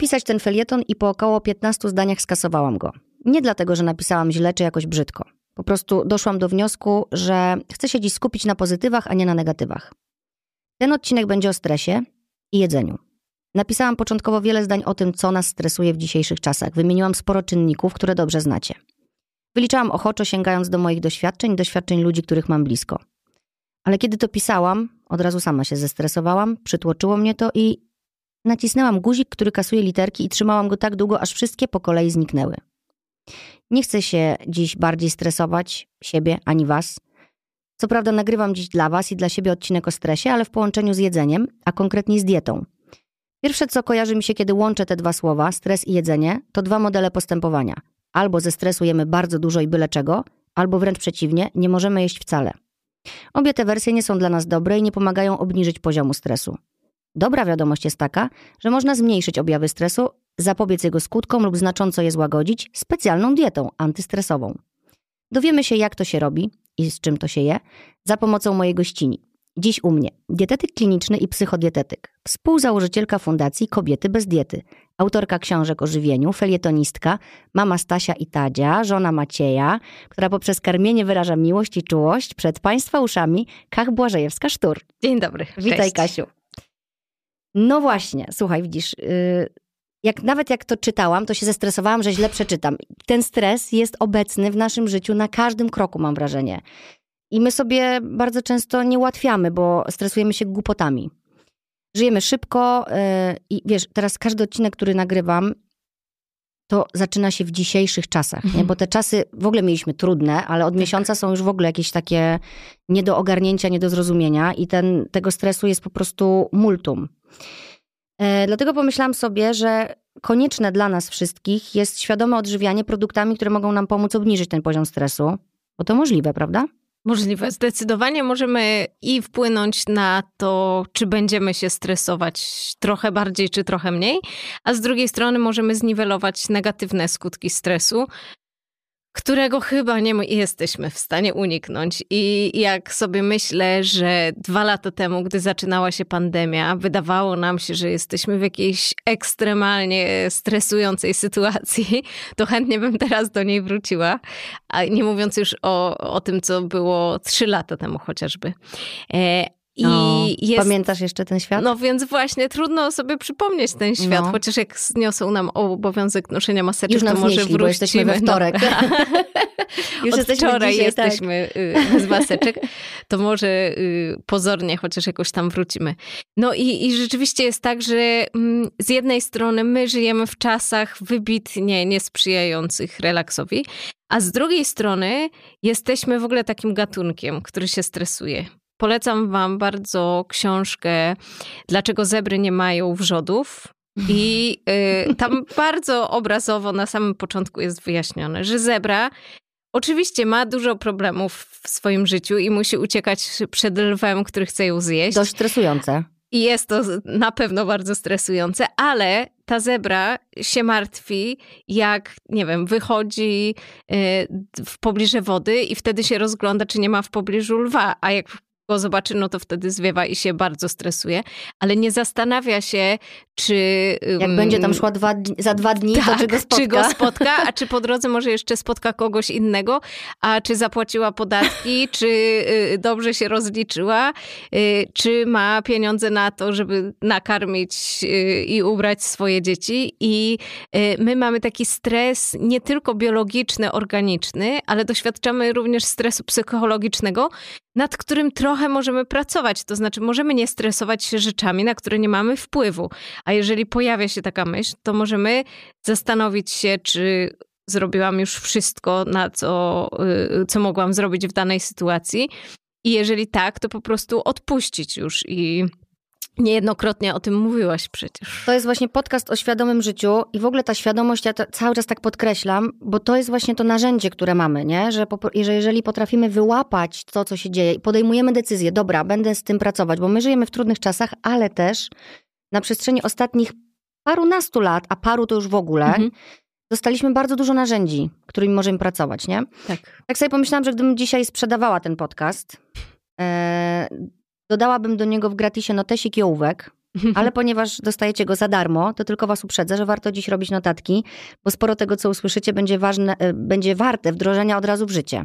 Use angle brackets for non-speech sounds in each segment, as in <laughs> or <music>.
pisać ten felieton i po około 15 zdaniach skasowałam go. Nie dlatego, że napisałam źle czy jakoś brzydko. Po prostu doszłam do wniosku, że chcę się dziś skupić na pozytywach, a nie na negatywach. Ten odcinek będzie o stresie i jedzeniu. Napisałam początkowo wiele zdań o tym, co nas stresuje w dzisiejszych czasach. Wymieniłam sporo czynników, które dobrze znacie. Wyliczałam ochoczo, sięgając do moich doświadczeń, doświadczeń ludzi, których mam blisko. Ale kiedy to pisałam, od razu sama się zestresowałam, przytłoczyło mnie to i nacisnęłam guzik, który kasuje literki i trzymałam go tak długo, aż wszystkie po kolei zniknęły. Nie chcę się dziś bardziej stresować, siebie ani was. Co prawda nagrywam dziś dla was i dla siebie odcinek o stresie, ale w połączeniu z jedzeniem, a konkretnie z dietą. Pierwsze, co kojarzy mi się, kiedy łączę te dwa słowa, stres i jedzenie, to dwa modele postępowania. Albo ze stresu jemy bardzo dużo i byle czego, albo wręcz przeciwnie, nie możemy jeść wcale. Obie te wersje nie są dla nas dobre i nie pomagają obniżyć poziomu stresu. Dobra wiadomość jest taka, że można zmniejszyć objawy stresu, zapobiec jego skutkom lub znacząco je złagodzić specjalną dietą antystresową. Dowiemy się, jak to się robi i z czym to się je, za pomocą mojej gościni. Dziś u mnie dietetyk kliniczny i psychodietetyk, współzałożycielka Fundacji Kobiety bez diety, autorka książek o żywieniu, felietonistka, mama Stasia i Tadzia, żona Macieja, która poprzez karmienie wyraża miłość i czułość przed Państwa uszami, Kach Błażejewska-Sztur. Dzień dobry. Witaj Cześć. Kasiu. No właśnie, słuchaj, widzisz, yy, jak nawet jak to czytałam, to się zestresowałam, że źle przeczytam. Ten stres jest obecny w naszym życiu na każdym kroku, mam wrażenie. I my sobie bardzo często nie ułatwiamy, bo stresujemy się głupotami. Żyjemy szybko yy, i wiesz, teraz każdy odcinek, który nagrywam, to zaczyna się w dzisiejszych czasach, nie? bo te czasy w ogóle mieliśmy trudne, ale od miesiąca są już w ogóle jakieś takie nie do ogarnięcia, nie do zrozumienia i ten, tego stresu jest po prostu multum. E, dlatego pomyślałam sobie, że konieczne dla nas wszystkich jest świadome odżywianie produktami, które mogą nam pomóc obniżyć ten poziom stresu, bo to możliwe, prawda? Możliwe. Zdecydowanie możemy i wpłynąć na to, czy będziemy się stresować trochę bardziej, czy trochę mniej, a z drugiej strony możemy zniwelować negatywne skutki stresu, którego chyba nie jesteśmy w stanie uniknąć. I jak sobie myślę, że dwa lata temu, gdy zaczynała się pandemia, wydawało nam się, że jesteśmy w jakiejś ekstremalnie stresującej sytuacji, <laughs> to chętnie bym teraz do niej wróciła. A nie mówiąc już o, o tym, co było trzy lata temu chociażby. E, i no, jest, pamiętasz jeszcze ten świat? No więc właśnie trudno sobie przypomnieć ten świat, no. chociaż jak zniosą nam obowiązek noszenia maseczek, Już to może wrócimy. Bo jesteśmy we wtorek. No. <laughs> Już Od jesteśmy wczoraj dzisiaj, tak. jesteśmy tak. bez maseczek, to może y, pozornie chociaż jakoś tam wrócimy. No i, i rzeczywiście jest tak, że mm, z jednej strony my żyjemy w czasach wybitnie niesprzyjających relaksowi, a z drugiej strony jesteśmy w ogóle takim gatunkiem, który się stresuje. Polecam Wam bardzo książkę Dlaczego zebry nie mają wrzodów. I y, tam <laughs> bardzo obrazowo na samym początku jest wyjaśnione, że zebra oczywiście ma dużo problemów w swoim życiu i musi uciekać przed lwem, który chce ją zjeść. Dość stresujące. I jest to na pewno bardzo stresujące, ale ta zebra się martwi, jak, nie wiem, wychodzi y, w pobliże wody i wtedy się rozgląda, czy nie ma w pobliżu lwa, a jak go zobaczy, no to wtedy zwiewa i się bardzo stresuje, ale nie zastanawia się, czy... Jak będzie tam szła dwa, za dwa dni, tak, to <laughs> czy go spotka. czy go spotka, a czy po drodze może jeszcze spotka kogoś innego, a czy zapłaciła podatki, <laughs> czy y, dobrze się rozliczyła, y, czy ma pieniądze na to, żeby nakarmić y, i ubrać swoje dzieci. I my mamy taki stres nie tylko biologiczny, organiczny, ale doświadczamy również stresu psychologicznego, nad którym trochę możemy pracować. To znaczy, możemy nie stresować się rzeczami, na które nie mamy wpływu. A jeżeli pojawia się taka myśl, to możemy zastanowić się, czy zrobiłam już wszystko, na co, y, co mogłam zrobić w danej sytuacji. I jeżeli tak, to po prostu odpuścić już i Niejednokrotnie o tym mówiłaś przecież. To jest właśnie podcast o świadomym życiu i w ogóle ta świadomość, ja cały czas tak podkreślam, bo to jest właśnie to narzędzie, które mamy, nie? Że, że jeżeli potrafimy wyłapać to, co się dzieje i podejmujemy decyzję, dobra, będę z tym pracować, bo my żyjemy w trudnych czasach, ale też na przestrzeni ostatnich parunastu lat, a paru to już w ogóle, mhm. dostaliśmy bardzo dużo narzędzi, którymi możemy pracować, nie? Tak. Tak sobie pomyślałam, że gdybym dzisiaj sprzedawała ten podcast, e, Dodałabym do niego w gratisie notesik i ołówek, <laughs> ale ponieważ dostajecie go za darmo, to tylko was uprzedzę, że warto dziś robić notatki, bo sporo tego, co usłyszycie, będzie, ważne, e, będzie warte wdrożenia od razu w życie.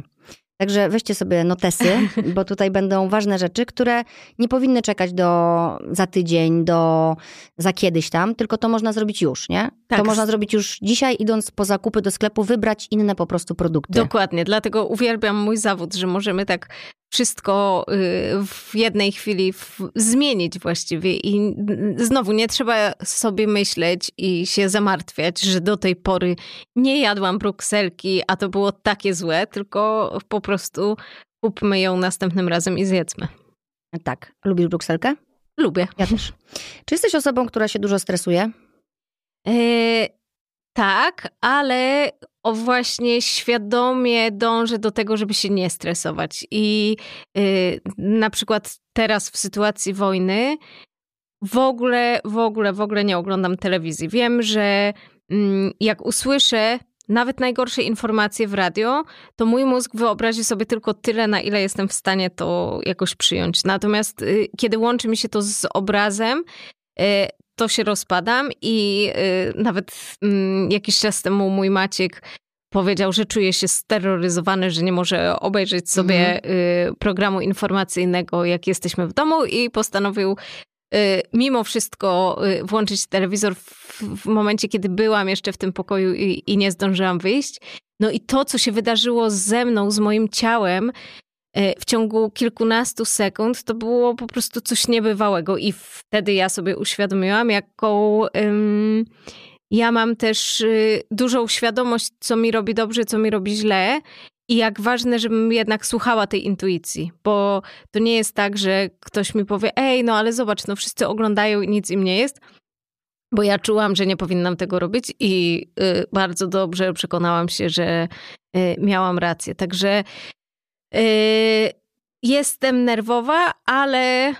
Także weźcie sobie notesy, <laughs> bo tutaj będą ważne rzeczy, które nie powinny czekać do za tydzień, do za kiedyś tam, tylko to można zrobić już, nie? Tak. To można zrobić już dzisiaj, idąc po zakupy do sklepu, wybrać inne po prostu produkty. Dokładnie, dlatego uwielbiam mój zawód, że możemy tak wszystko y, w jednej chwili zmienić właściwie i znowu nie trzeba sobie myśleć i się zamartwiać, że do tej pory nie jadłam brukselki, a to było takie złe, tylko po prostu kupmy ją następnym razem i zjedzmy. Tak. Lubisz brukselkę? Lubię. Ja też. Czy jesteś osobą, która się dużo stresuje? E, tak, ale o właśnie świadomie dążę do tego, żeby się nie stresować. I yy, na przykład teraz w sytuacji wojny w ogóle, w ogóle, w ogóle nie oglądam telewizji. Wiem, że yy, jak usłyszę nawet najgorsze informacje w radio, to mój mózg wyobrazi sobie tylko tyle, na ile jestem w stanie to jakoś przyjąć. Natomiast yy, kiedy łączy mi się to z obrazem, y, to się rozpadam i y, nawet y, jakiś czas temu mój Maciek powiedział, że czuje się steroryzowany, że nie może obejrzeć sobie mhm. y, programu informacyjnego, jak jesteśmy w domu i postanowił y, mimo wszystko y, włączyć telewizor w, w, momencie, kiedy byłam jeszcze w tym pokoju i, i nie zdążyłam wyjść. No i to, co się wydarzyło ze mną, z moim ciałem, w ciągu kilkunastu sekund, to było po prostu coś niebywałego. I wtedy ja sobie uświadomiłam, jaką. Um, ja mam też y, dużą świadomość, co mi robi dobrze, co mi robi źle. I jak ważne, żebym jednak słuchała tej intuicji, bo to nie jest tak, że ktoś mi powie: Ej, no ale zobacz, no wszyscy oglądają i nic im nie jest. Bo ja czułam, że nie powinnam tego robić i y, bardzo dobrze przekonałam się, że y, miałam rację. Także jestem nerwowa, ale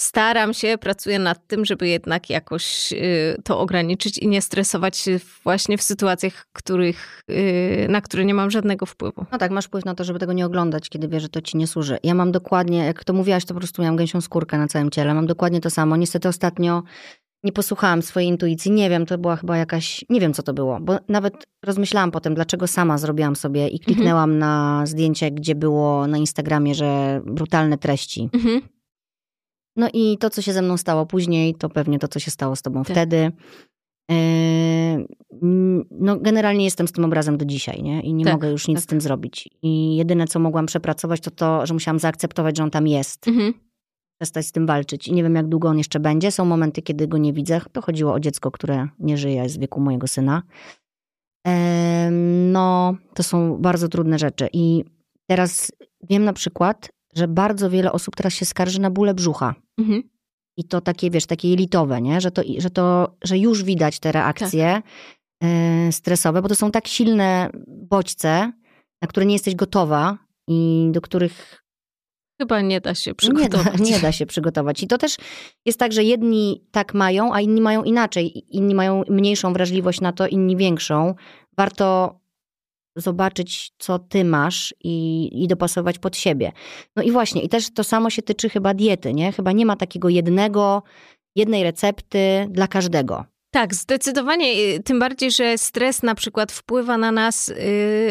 staram się, pracuję nad tym, żeby jednak jakoś yy, to ograniczyć i nie stresować się właśnie w sytuacjach, których, yy, na które nie mam żadnego wpływu. No tak, masz wpływ na to, żeby tego nie oglądać, kiedy wiesz, że to ci nie służy. Ja mam dokładnie, jak to mówiłaś, to po prostu miałam gęsią skórkę na całym ciele. Mam dokładnie to samo. Niestety ostatnio nie posłuchałam swojej intuicji. Nie wiem, to była chyba jakaś, nie wiem co to było, bo nawet rozmyślałam potem, dlaczego sama zrobiłam sobie i kliknęłam mhm. na zdjęcie, gdzie było na Instagramie, że brutalne treści. Mhm. No i to, co się ze mną stało później, to pewnie to, co się stało z tobą tak. wtedy. Yy, no, generalnie jestem z tym obrazem do dzisiaj, nie? I nie tak, mogę już nic tak. z tym zrobić. I jedyne, co mogłam przepracować, to to, że musiałam zaakceptować, że on tam jest. Mhm przestać z tym walczyć. I nie wiem, jak długo on jeszcze będzie. Są momenty, kiedy go nie widzę. To chodziło o dziecko, które nie żyje, w wieku mojego syna. No, to są bardzo trudne rzeczy. I teraz wiem na przykład, że bardzo wiele osób teraz się skarży na bóle brzucha. Mhm. I to takie, wiesz, takie jelitowe, nie? Że, to, że, to, że już widać te reakcje tak. E, stresowe, bo to są tak silne bodźce, na które nie jesteś gotowa i do których Chyba nie da się przygotować. Nie da, nie da się przygotować. I to też jest tak, że jedni tak mają, a inni mają inaczej. Inni mają mniejszą wrażliwość na to, inni większą. Warto zobaczyć, co ty masz i, i dopasować pod siebie. No i właśnie, i też to samo się tyczy chyba diety, nie? Chyba nie ma takiego jednego, jednej recepty dla każdego. Tak, zdecydowanie. Y, tym bardziej, że stres na przykład wpływa na nas yy,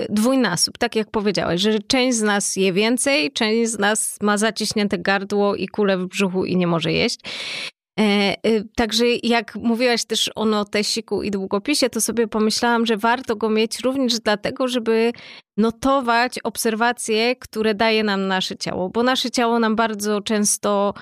dwójnasób, tak jak powiedziałaś, że część z nas je więcej, część z nas ma zaciśnięte gardło i kulę w brzuchu i nie może jeść. E, y, także jak mówiłaś też o notesiku i długopisie, to sobie pomyślałam, że warto go mieć również dlatego, żeby notować obserwacje, które daje nam nasze ciało, bo nasze ciało nam bardzo często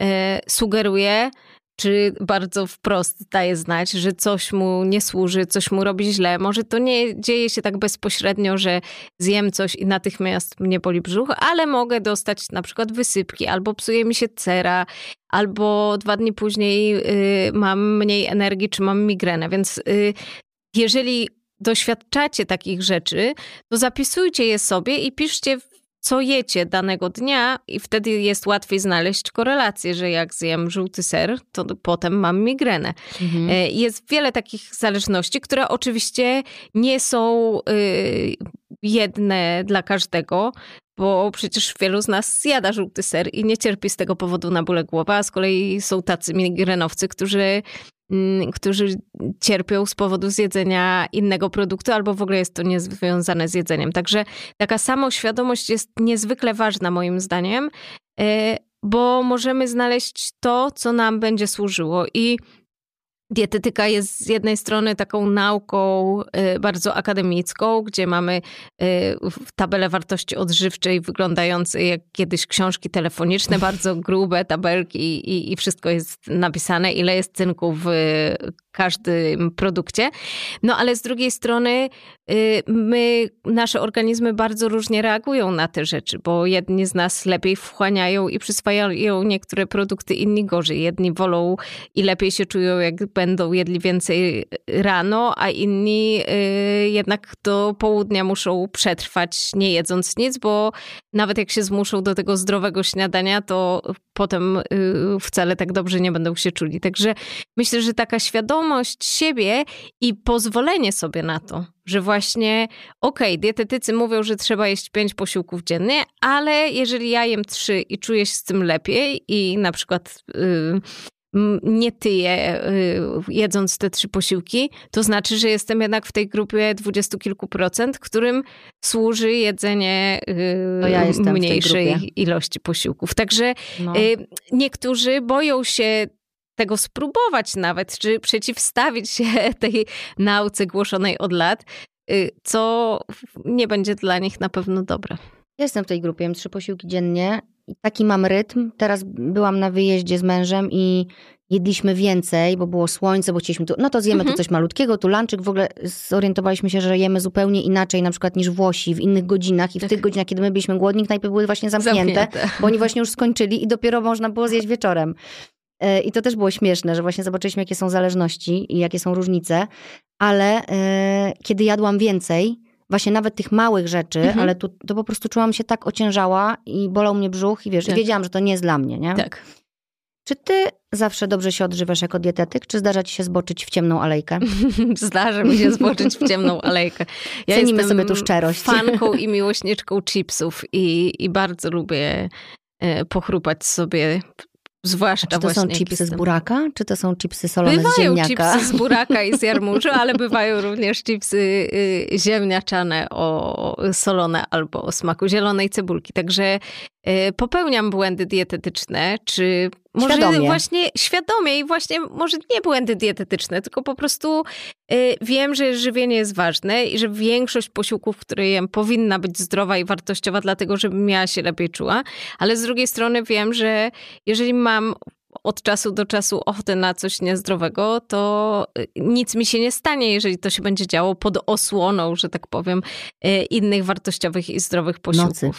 e, sugeruje, czy bardzo wprost daje znać, że coś mu nie służy, coś mu robi źle. Może to nie dzieje się tak bezpośrednio, że zjem coś i natychmiast mnie boli brzuch, ale mogę dostać na przykład wysypki, albo psuje mi się cera, albo dwa dni później y, mam mniej energii, czy mam migrenę. Więc y, jeżeli doświadczacie takich rzeczy, to zapisujcie je sobie i piszcie co jecie danego dnia i wtedy jest łatwiej znaleźć korelację, że jak zjem żółty ser, to potem mam migrenę. Mhm. E, jest wiele takich zależności, które oczywiście nie są y, jedne dla każdego. Bo przecież wielu z nas zjada żółty ser i nie cierpi z tego powodu na bóle głowy, a z kolei są tacy migrenowcy, którzy mm, którzy cierpią z powodu zjedzenia innego produktu, albo w ogóle jest to niezwiązane z jedzeniem. Także taka samoświadomość jest niezwykle ważna moim zdaniem, e, bo możemy znaleźć to, co nam będzie służyło. I Dietetyka jest z jednej strony taką nauką y, bardzo akademicką, gdzie mamy y, tabelę wartości odżywczej wyglądającej jak kiedyś książki telefoniczne, bardzo <laughs> grube tabelki i, i wszystko jest napisane, ile jest cynku w każdym produkcie. No ale z drugiej strony y, my, nasze organizmy bardzo różnie reagują na te rzeczy, bo jedni z nas lepiej wchłaniają i przyswajają niektóre produkty, inni gorzej. Jedni wolą i lepiej się czują, jak będą jedli więcej rano, a inni y, jednak do południa muszą przetrwać nie jedząc nic, bo nawet jak się zmuszą do tego zdrowego śniadania, to potem y, wcale tak dobrze nie będą się czuli. Także myślę, że taka świadomość siebie i pozwolenie sobie na to, że właśnie, okej, okay, dietetycy mówią, że trzeba jeść pięć posiłków dziennie, ale jeżeli ja jem trzy i czuję się z tym lepiej i na przykład yy, nie tyję yy, jedząc te trzy posiłki, to znaczy, że jestem jednak w tej grupie dwudziestu kilku procent, którym służy jedzenie yy, ja mniejszej ilości posiłków. Także no. Yy, niektórzy boją się tego spróbować nawet, czy przeciwstawić się <laughs> tej nauce głoszonej od lat, y, co nie będzie dla nich na pewno dobre. Jestem w tej grupie, trzy posiłki dziennie. Taki mam rytm. Teraz byłam na wyjeździe z mężem i jedliśmy więcej, bo było słońce, bo chcieliśmy tu, no to zjemy mhm. tu coś malutkiego, tu lunchik. W ogóle zorientowaliśmy się, że jemy zupełnie inaczej na przykład niż Włosi w innych godzinach i w tak. tych godzinach, kiedy my byliśmy głodni, knajpy były właśnie zamknięte, zamknięte, bo oni właśnie już skończyli i dopiero można było zjeść wieczorem. E, I to też było śmieszne, że właśnie zobaczyliśmy, jakie są zależności i jakie są różnice, ale e, kiedy jadłam więcej, właśnie nawet tych małych rzeczy, mhm. ale tu, to po prostu czułam się tak ociężała i bolał mnie brzuch i wiesz, tak. wiedziałam, że to nie jest dla mnie, nie? Tak. Czy ty zawsze dobrze się odżywasz jako dietetyk, czy zdarza ci się zboczyć w ciemną alejkę? <laughs> Zdarza mi się zboczyć w ciemną alejkę. Ja Cenimy sobie tu szczerość. fanką i <laughs> miłośniczką chipsów i, i bardzo lubię e, pochrupać sobie Zwłaszcza czy to są chipsy z buraka, czy to są chipsy solone bywają z ziemniaka? Bywają chipsy z buraka i z jarmużu, <laughs> ale bywają również chipsy y, ziemniaczane o solone albo o smaku zielonej cebulki. Także y, popełniam błędy dietetyczne, czy może świadomie. właśnie świadomie i właśnie może nie błędy dietetyczne, tylko po prostu y, wiem, że żywienie jest ważne i że większość posiłków, które jem, powinna być zdrowa i wartościowa, dlatego żebym ja się lepiej czuła, ale z drugiej strony wiem, że jeżeli mam od czasu do czasu ochotę na coś niezdrowego, to y, nic mi się nie stanie, jeżeli to się będzie działo pod osłoną, że tak powiem, y, innych wartościowych i zdrowych posiłków. Nocy.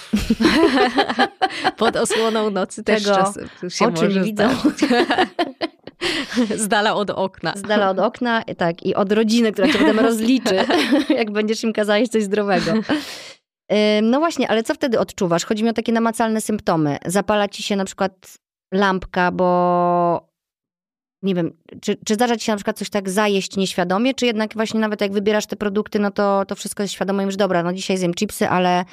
<laughs> pod osłoną nocy też Tego się oczy może widzą. <laughs> Z dala od okna. Z dala od okna, tak, i od rodziny, która cię potem rozliczy, <laughs> jak będziesz im kazać coś zdrowego. No właśnie, ale co wtedy odczuwasz? Chodzi mi o takie namacalne symptomy. Zapala ci się na przykład lampka, bo nie wiem, czy, czy zdarza ci się na przykład coś tak zajeść nieświadomie, czy jednak właśnie nawet jak wybierasz te produkty, no to, to wszystko jest świadome, już dobra, no dzisiaj zjem chipsy, ale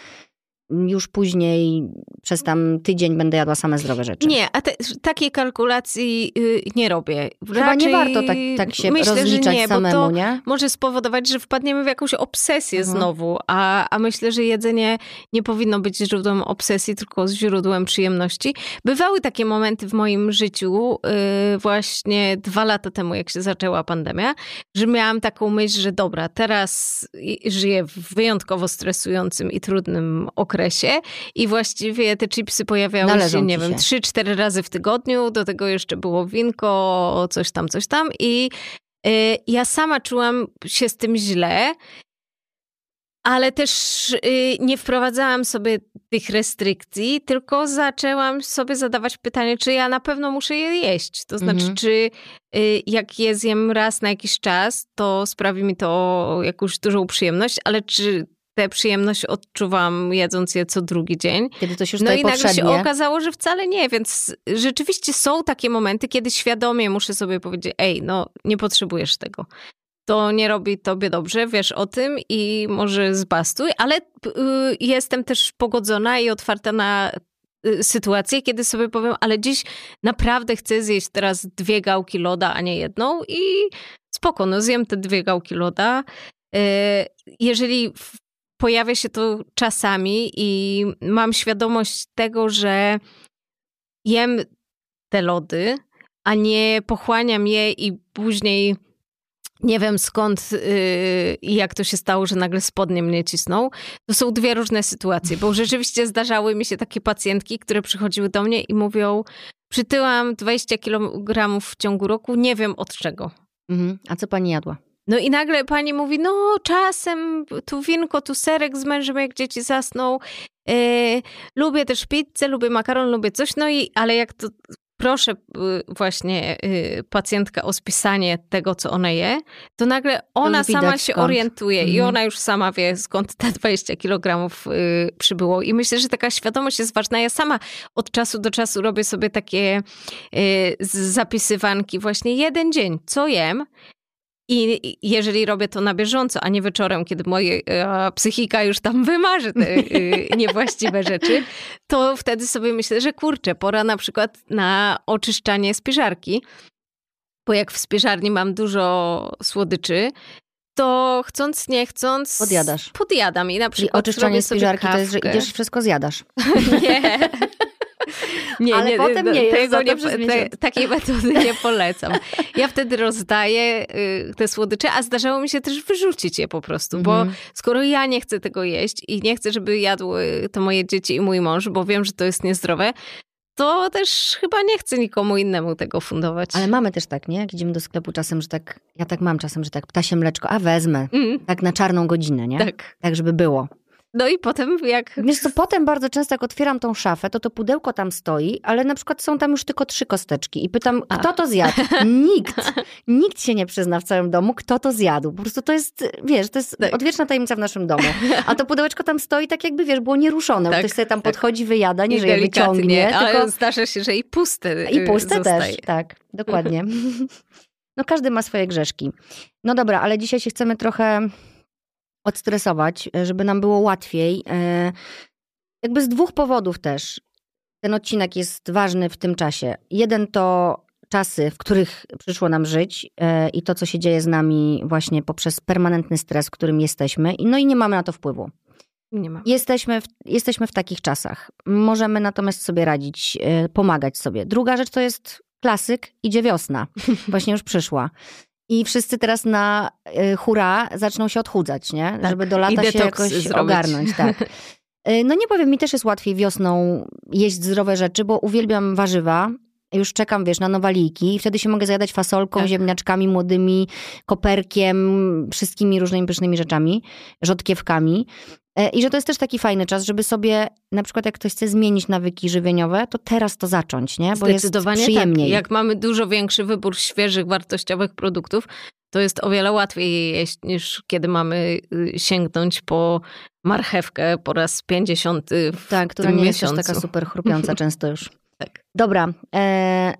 już później przez tam tydzień będę jadła same zdrowe rzeczy. Nie, a te, takiej kalkulacji yy, nie robię. Chyba nie warto tak, tak się myślę, rozliczać nie, samemu, bo to nie? może spowodować, że wpadniemy w jakąś obsesję mhm. znowu, a, a myślę, że jedzenie nie powinno być źródłem obsesji, tylko źródłem przyjemności. Bywały takie momenty w moim życiu, yy, właśnie dwa lata temu, jak się zaczęła pandemia, że miałam taką myśl, że dobra, teraz żyję w wyjątkowo stresującym i trudnym okresie, okresie i właściwie te chipsy pojawiały Należą się, nie wiem, trzy, cztery razy w tygodniu, do tego jeszcze było winko, coś tam, coś tam i y, ja sama czułam się z tym źle, ale też y, nie wprowadzałam sobie tych restrykcji, tylko zaczęłam sobie zadawać pytanie, czy ja na pewno muszę je jeść. To znaczy, mhm. czy y, jak je zjem raz na jakiś czas, to sprawi mi to jakąś dużą przyjemność, ale czy tę przyjemność odczuwam jedząc je co drugi dzień. Kiedy to się No i nagle się okazało, że wcale nie, więc rzeczywiście są takie momenty, kiedy świadomie muszę sobie powiedzieć, ej, no nie potrzebujesz tego. to nie robi tobie dobrze, wiesz o tym i może zbastuj, ale y, jestem też pogodzona i otwarta na y, sytuację, kiedy sobie powiem, ale dziś naprawdę chcę zjeść teraz dwie gałki loda, a nie jedną i spoko, no zjem te dwie gałki loda. Y, jeżeli pojawia się to czasami i mam świadomość tego, że jem te lody, a nie pochłaniam je i później nie wiem skąd yy, i yy, jak to się stało, że nagle spodnie mnie cisną. To są dwie różne sytuacje, bo rzeczywiście zdarzały mi się takie pacjentki, które przychodziły do mnie i mówią, przytyłam 20 kg w ciągu roku, nie wiem od czego. Mhm. A co pani jadła? No i nagle pani mówi, no czasem tu winko, tu serek z mężem, jak dzieci zasną. Yy, lubię też pizzę, lubię makaron, lubię coś, no i ale jak to proszę y, właśnie y, pacjentkę o spisanie tego, co ona je, to nagle ona to sama się skąd. orientuje mhm. i ona już sama wie, skąd te 20 kg y, przybyło. I myślę, że taka świadomość jest ważna. Ja sama od czasu do czasu robię sobie takie zapisywanki, właśnie jeden dzień, co jem, i jeżeli robię to na bieżąco, a nie wieczorem, kiedy moja e, psychika już tam wymarzy te e, <laughs> niewłaściwe rzeczy, to wtedy sobie myślę, że kurczę, pora na przykład na oczyszczanie spiżarki. Bo jak w spiżarni mam dużo słodyczy, to chcąc, nie chcąc. Podjadasz. Podjadam i na przykład. I oczyszczanie spiżarki to jest, że idziesz wszystko zjadasz. <laughs> nie. <laughs> Nie, Ale nie, potem nie jest tego nie, te, Takiej metody nie polecam. Ja wtedy rozdaję y, te słodycze, a zdarzało mi się też wyrzucić je po prostu, bo mhm. skoro ja nie chcę tego jeść i nie chcę, żeby jadły to moje dzieci i mój mąż, bo wiem, że to jest niezdrowe, to też chyba nie chcę nikomu innemu tego fundować. Ale mamy też tak, nie? Jak idziemy do sklepu czasem, że tak, ja tak mam czasem, że tak ptasie mleczko, a wezmę, mm. tak na czarną godzinę, nie? Tak. Tak, żeby było. No i potem jak... Wiesz co, potem bardzo często jak otwieram tą szafę, to to pudełko tam stoi, ale na przykład są tam już tylko trzy kosteczki i pytam, A. kto to zjadł? Nikt. Nikt się nie przyzna w całym domu, kto to zjadł. Po prostu to jest, wiesz, to jest tak. odwieczna tajemnica w naszym domu. A to pudełeczko tam stoi tak jakby, wiesz, było nieruszone. Tak, ktoś sobie tam tak. podchodzi, wyjada, nie, I że je wyciągnie. Ale tylko... zdarza się, że i puste I puste zostaje. też, tak, dokładnie. <laughs> No każdy ma swoje grzeszki. No dobra, ale dzisiaj się chcemy trochę odstresować, e, żeby nam było łatwiej. E, jakby z dwóch powodów też. Ten odcinek jest ważny w tym czasie. Jeden to czasy, w których przyszło nam żyć e, i to, co się dzieje z nami właśnie poprzez permanentny stres, w którym jesteśmy. No i nie mamy na to wpływu. Nie ma. Jesteśmy w, jesteśmy w takich czasach. Możemy natomiast sobie radzić, pomagać sobie. Druga rzecz to jest klasyk, idzie wiosna. <laughs> Właśnie już przyszła. I wszyscy teraz na y, hura zaczną się odchudzać, nie? Tak. Żeby do lata się jakoś zrobić. ogarnąć. Tak. <laughs> Y, no nie powiem, mi też jest łatwiej wiosną jeść zdrowe rzeczy, bo uwielbiam warzywa. Już czekam, wiesz, na nowaliki i wtedy się mogę zjadać fasolką, tak. ziemniaczkami młodymi, koperkiem, wszystkimi różnymi pysznymi rzeczami, rzodkiewkami. E, I że to jest też taki fajny czas, żeby sobie, na przykład jak ktoś chce zmienić nawyki żywieniowe, to teraz to zacząć, nie? Bo jest tak. przyjemniej. Tak. Jak mamy dużo większy wybór świeżych, wartościowych produktów, to jest o wiele łatwiej jeść niż kiedy mamy y, sięgnąć po marchewkę po raz pięćdziesiąty w Tak, która nie miesiącu. jest też taka super chrupiąca <laughs> często już. Tak. Dobra. E,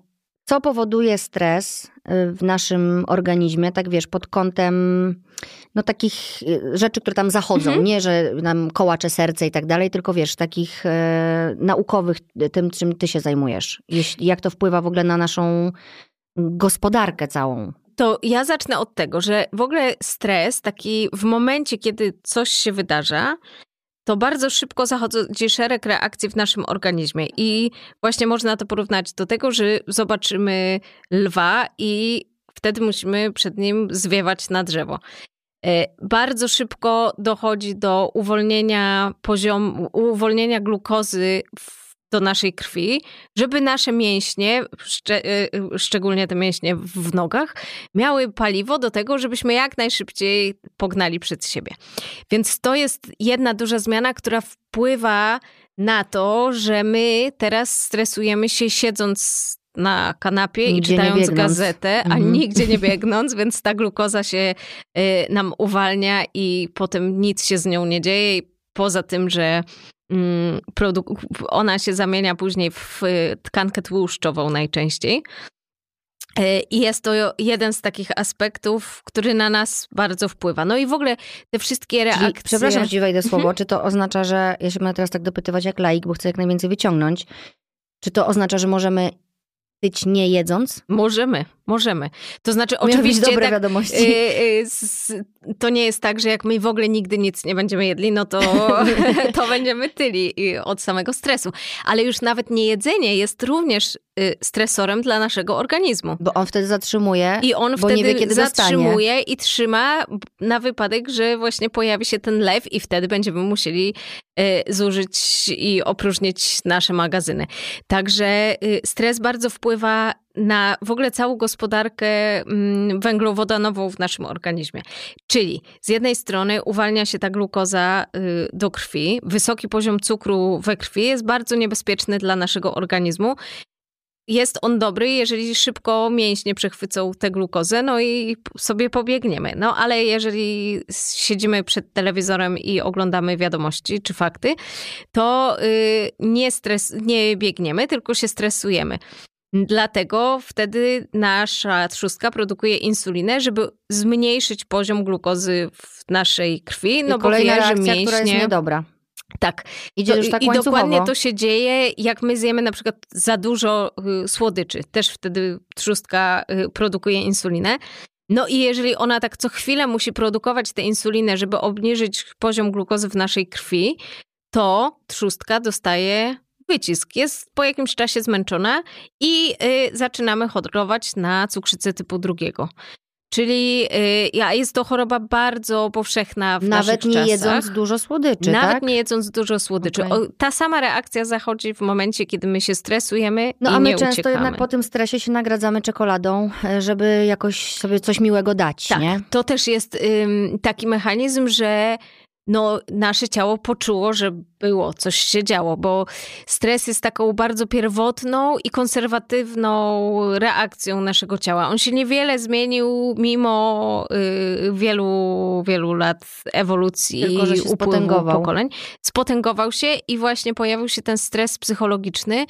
co powoduje stres y, w naszym organizmie, tak wiesz, pod kątem no takich y, rzeczy, które tam zachodzą, mhm. nie, że nam kołacze serce i tak dalej, tylko wiesz, takich e, naukowych, tym, czym ty się zajmujesz. Jeśli, jak to wpływa w ogóle na naszą gospodarkę całą. To ja zacznę od tego, że w ogóle stres, taki w momencie, kiedy coś się wydarza, to bardzo szybko zachodzi szereg reakcji w naszym organizmie. I właśnie można to porównać do tego, że zobaczymy lwa i wtedy musimy przed nim zwiewać na drzewo. E, bardzo szybko dochodzi do uwolnienia poziomu, uwolnienia glukozy w do naszej krwi, żeby nasze mięśnie, szcz- y, szczególnie te mięśnie w nogach, miały paliwo do tego, żebyśmy jak najszybciej pognali przed siebie. Więc to jest jedna duża zmiana, która wpływa na to, że my teraz stresujemy się siedząc na kanapie nigdzie i czytając gazetę, a mhm. nigdzie nie <laughs> biegnąc, więc ta glukoza się y, nam uwalnia i potem nic się z nią nie dzieje. Poza tym, że Mm, ona się zamienia później w tkankę tłuszczową najczęściej. E, I jest to jeden z takich aspektów, który na nas bardzo wpływa. No i w ogóle te wszystkie reakcje... Czyli, przepraszam, że ci wejdę słowo. Mhm. Czy to oznacza, że, ja się będę teraz tak dopytywać jak laik, bo chcę jak najwięcej wyciągnąć, czy to oznacza, że możemy być nie jedząc? Możemy, możemy. To znaczy, oczywiście. dobre tak, wiadomości. Yy, yy, to nie jest tak, że jak my w ogóle nigdy nic nie będziemy jedli, no to, <laughs> <laughs> to będziemy tyli od samego stresu. Ale już nawet niejedzenie jest również y, stresorem dla naszego organizmu. Bo on wtedy zatrzymuje. I on wtedy nie wie, kiedy zatrzymuje dostanie. i trzyma na wypadek, że właśnie pojawi się ten lew, i wtedy będziemy musieli y, zużyć i opróżnić nasze magazyny. Także y, stres bardzo wpływa na w ogóle całą gospodarkę mm, węglowodanową w naszym organizmie. Czyli z jednej strony uwalnia się ta glukoza y, do krwi, wysoki poziom cukru we krwi jest bardzo niebezpieczny dla naszego organizmu. Jest on dobry, jeżeli szybko mięśnie przechwycą tę glukozę, no i sobie pobiegniemy. No ale jeżeli siedzimy przed telewizorem i oglądamy wiadomości czy fakty, to y, nie, stres, nie biegniemy, tylko się stresujemy. Dlatego wtedy nasza trzustka produkuje insulinę, żeby zmniejszyć poziom glukozy w naszej krwi. No I bo kolejna reakcja, mięśnie... która jest niedobra. Tak. Idzie już tak I dokładnie to się dzieje, jak my zjemy na przykład za dużo y, słodyczy. Też wtedy trzustka y, produkuje insulinę. No i jeżeli ona tak co chwilę musi produkować tę insulinę, żeby obniżyć poziom glukozy w naszej krwi, to trzustka dostaje wycisk. Jest po jakimś czasie zmęczona i y, zaczynamy chorować na cukrzycę typu drugiego. Czyli y, jest to choroba bardzo powszechna w Nawet nie czasach. jedząc dużo słodyczy, Nawet tak? nie jedząc dużo słodyczy. Okay. O, ta sama reakcja zachodzi w momencie, kiedy my się stresujemy no, i a my nie często uciekamy. jednak po tym stresie się nagradzamy czekoladą, e, żeby jakoś sobie coś miłego dać, tak, nie? to też jest taki mechanizm, że no, nasze ciało poczuło, że było, coś się działo, bo stres jest taką bardzo pierwotną i konserwatywną reakcją naszego ciała. On się niewiele zmienił mimo y, wielu, wielu lat ewolucji Tylko, że się spotęgował. pokoleń. Spotęgował się i właśnie pojawił się ten stres psychologiczny,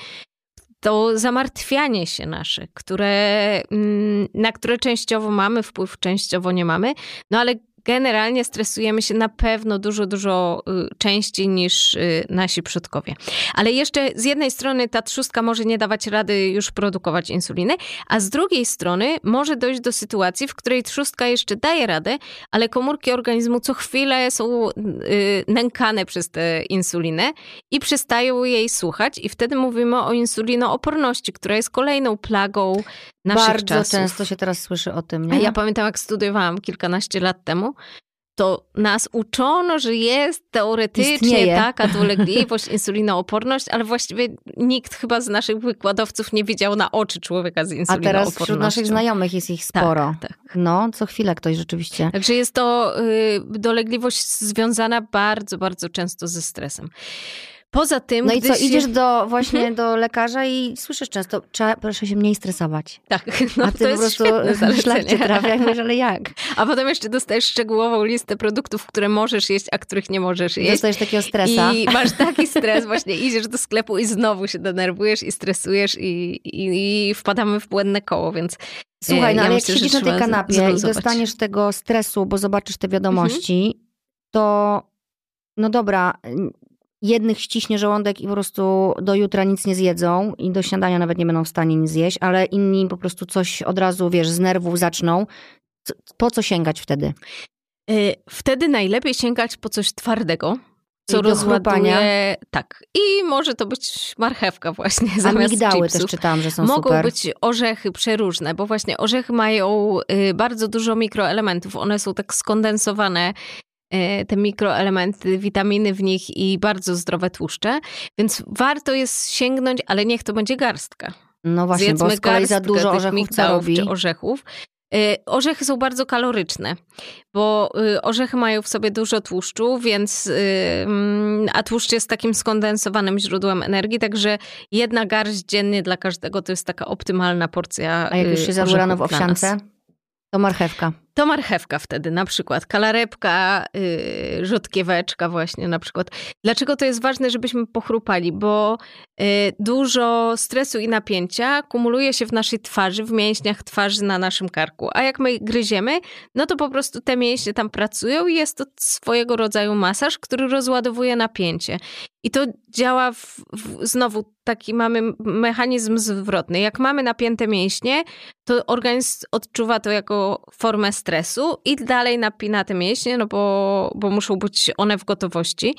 to zamartwianie się nasze, które, mm, na które częściowo mamy wpływ, częściowo nie mamy, no ale generalnie stresujemy się na pewno dużo, dużo y, częściej niż y, nasi przodkowie. Ale jeszcze z jednej strony ta trzustka może nie dawać rady już produkować insuliny, a z drugiej strony może dojść do sytuacji, w której trzustka jeszcze daje radę, ale komórki organizmu co chwilę są y, nękane przez tę insulinę i przestają jej słuchać i wtedy mówimy o insulinooporności, która jest kolejną plagą naszych Bardzo czasów. często się teraz słyszy o tym. Nie? A ja pamiętam, jak studiowałam kilkanaście lat temu, to nas uczono, że jest teoretycznie Istnieje. taka <laughs> dolegliwość, insulinooporność, ale właściwie nikt chyba z naszych wykładowców nie widział na oczy człowieka z insulinoopornością. A teraz wśród naszych znajomych jest ich sporo. Tak, tak. No, co chwilę ktoś rzeczywiście. Także jest to y, dolegliwość związana bardzo, bardzo często ze stresem. Poza tym. No i co, się... idziesz do właśnie mhm. do lekarza i słyszysz często, trzeba proszę się mniej stresować. Tak, <laughs> no A ty to po prostu szlak <laughs> cię trafia i mówisz, ale jak? <laughs> A potem jeszcze dostajesz szczegółową listę produktów, które możesz jeść, a których nie możesz jeść. Dostajesz takiego stresa. I masz taki stres, właśnie idziesz do sklepu i znowu się denerwujesz i stresujesz i, i, i wpadamy w błędne koło, więc Słuchaj, no ja ale jak siedzisz na tej kanapie i dostaniesz tego stresu, bo zobaczysz te wiadomości, mhm. to no dobra, jednych ściśnie żołądek i po prostu do jutra nic nie zjedzą i do śniadania nawet nie będą w stanie nic zjeść, ale inni po prostu coś od razu, wiesz, z nerwów zaczną. Po co sięgać wtedy? Y, wtedy najlepiej sięgać po coś twardego, co rozładuje. Tak. I może to być marchewka właśnie zamiast migdały chipsów. też czytałam, że są Mogą super. być orzechy przeróżne, bo właśnie orzechy mają y, bardzo dużo mikroelementów. One są tak skondensowane te mikroelementy, witaminy w nich i bardzo zdrowe tłuszcze, więc warto jest sięgnąć, ale niech to będzie garstka. No właśnie, Zjedzmy bo z kolei za dużo orzechów co robi? czy orzechów. E, orzechy są bardzo kaloryczne, bo y, orzechy mają w sobie dużo tłuszczu, więc y, mm, a tłuszcz jest takim skondensowanym źródłem energii, także jedna garść dziennie dla każdego to jest taka optymalna porcja. A jak już się y, zabrano w owsiance, to marchewka. To marchewka wtedy, na przykład kalarepka, yy, rzodkieweczka właśnie na przykład. Dlaczego to jest ważne, żebyśmy pochrupali? Bo yy, dużo stresu i napięcia kumuluje się w naszej twarzy, w mięśniach twarzy na naszym karku. A jak my gryziemy, no to po prostu te mięśnie tam pracują i jest to swojego rodzaju masaż, który rozładowuje napięcie. I to działa w, w, znowu taki mamy mechanizm zwrotny. Jak mamy napięte mięśnie, to organizm odczuwa to jako formę stresu i dalej napina te mięśnie, no bo, bo muszą być one w gotowości.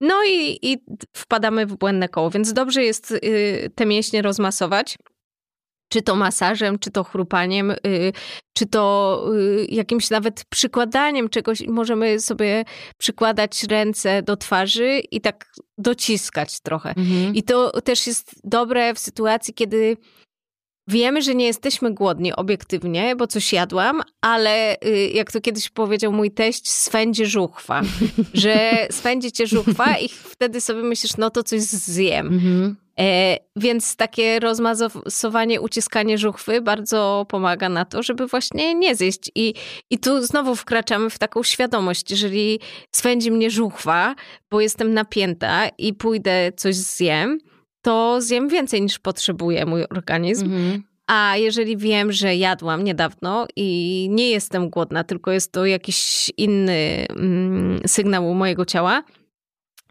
No i, i wpadamy w błędne koło, więc dobrze jest y, te mięśnie rozmasować czy to masażem, czy to chrupaniem, y, czy to y, jakimś nawet przykładaniem czegoś. Możemy sobie przykładać ręce do twarzy i tak dociskać trochę. Mhm. I to też jest dobre w sytuacji, kiedy Wiemy, że nie jesteśmy głodni obiektywnie, bo coś jadłam, ale y, jak to kiedyś powiedział mój teść, swędzi żuchwa. <laughs> że swędzi cię żuchwa i wtedy sobie myślisz, no to coś zjem. Mhm. E, więc takie rozmazowanie, uciskanie żuchwy bardzo pomaga na to, żeby właśnie nie zjeść. I, I tu znowu wkraczamy w taką świadomość, jeżeli swędzi mnie żuchwa, bo jestem napięta i pójdę coś zjem, to zjem więcej niż potrzebuje mój organizm. Mhm. A jeżeli wiem, że jadłam niedawno i nie jestem głodna, tylko jest to jakiś inny mm, sygnał u mojego ciała,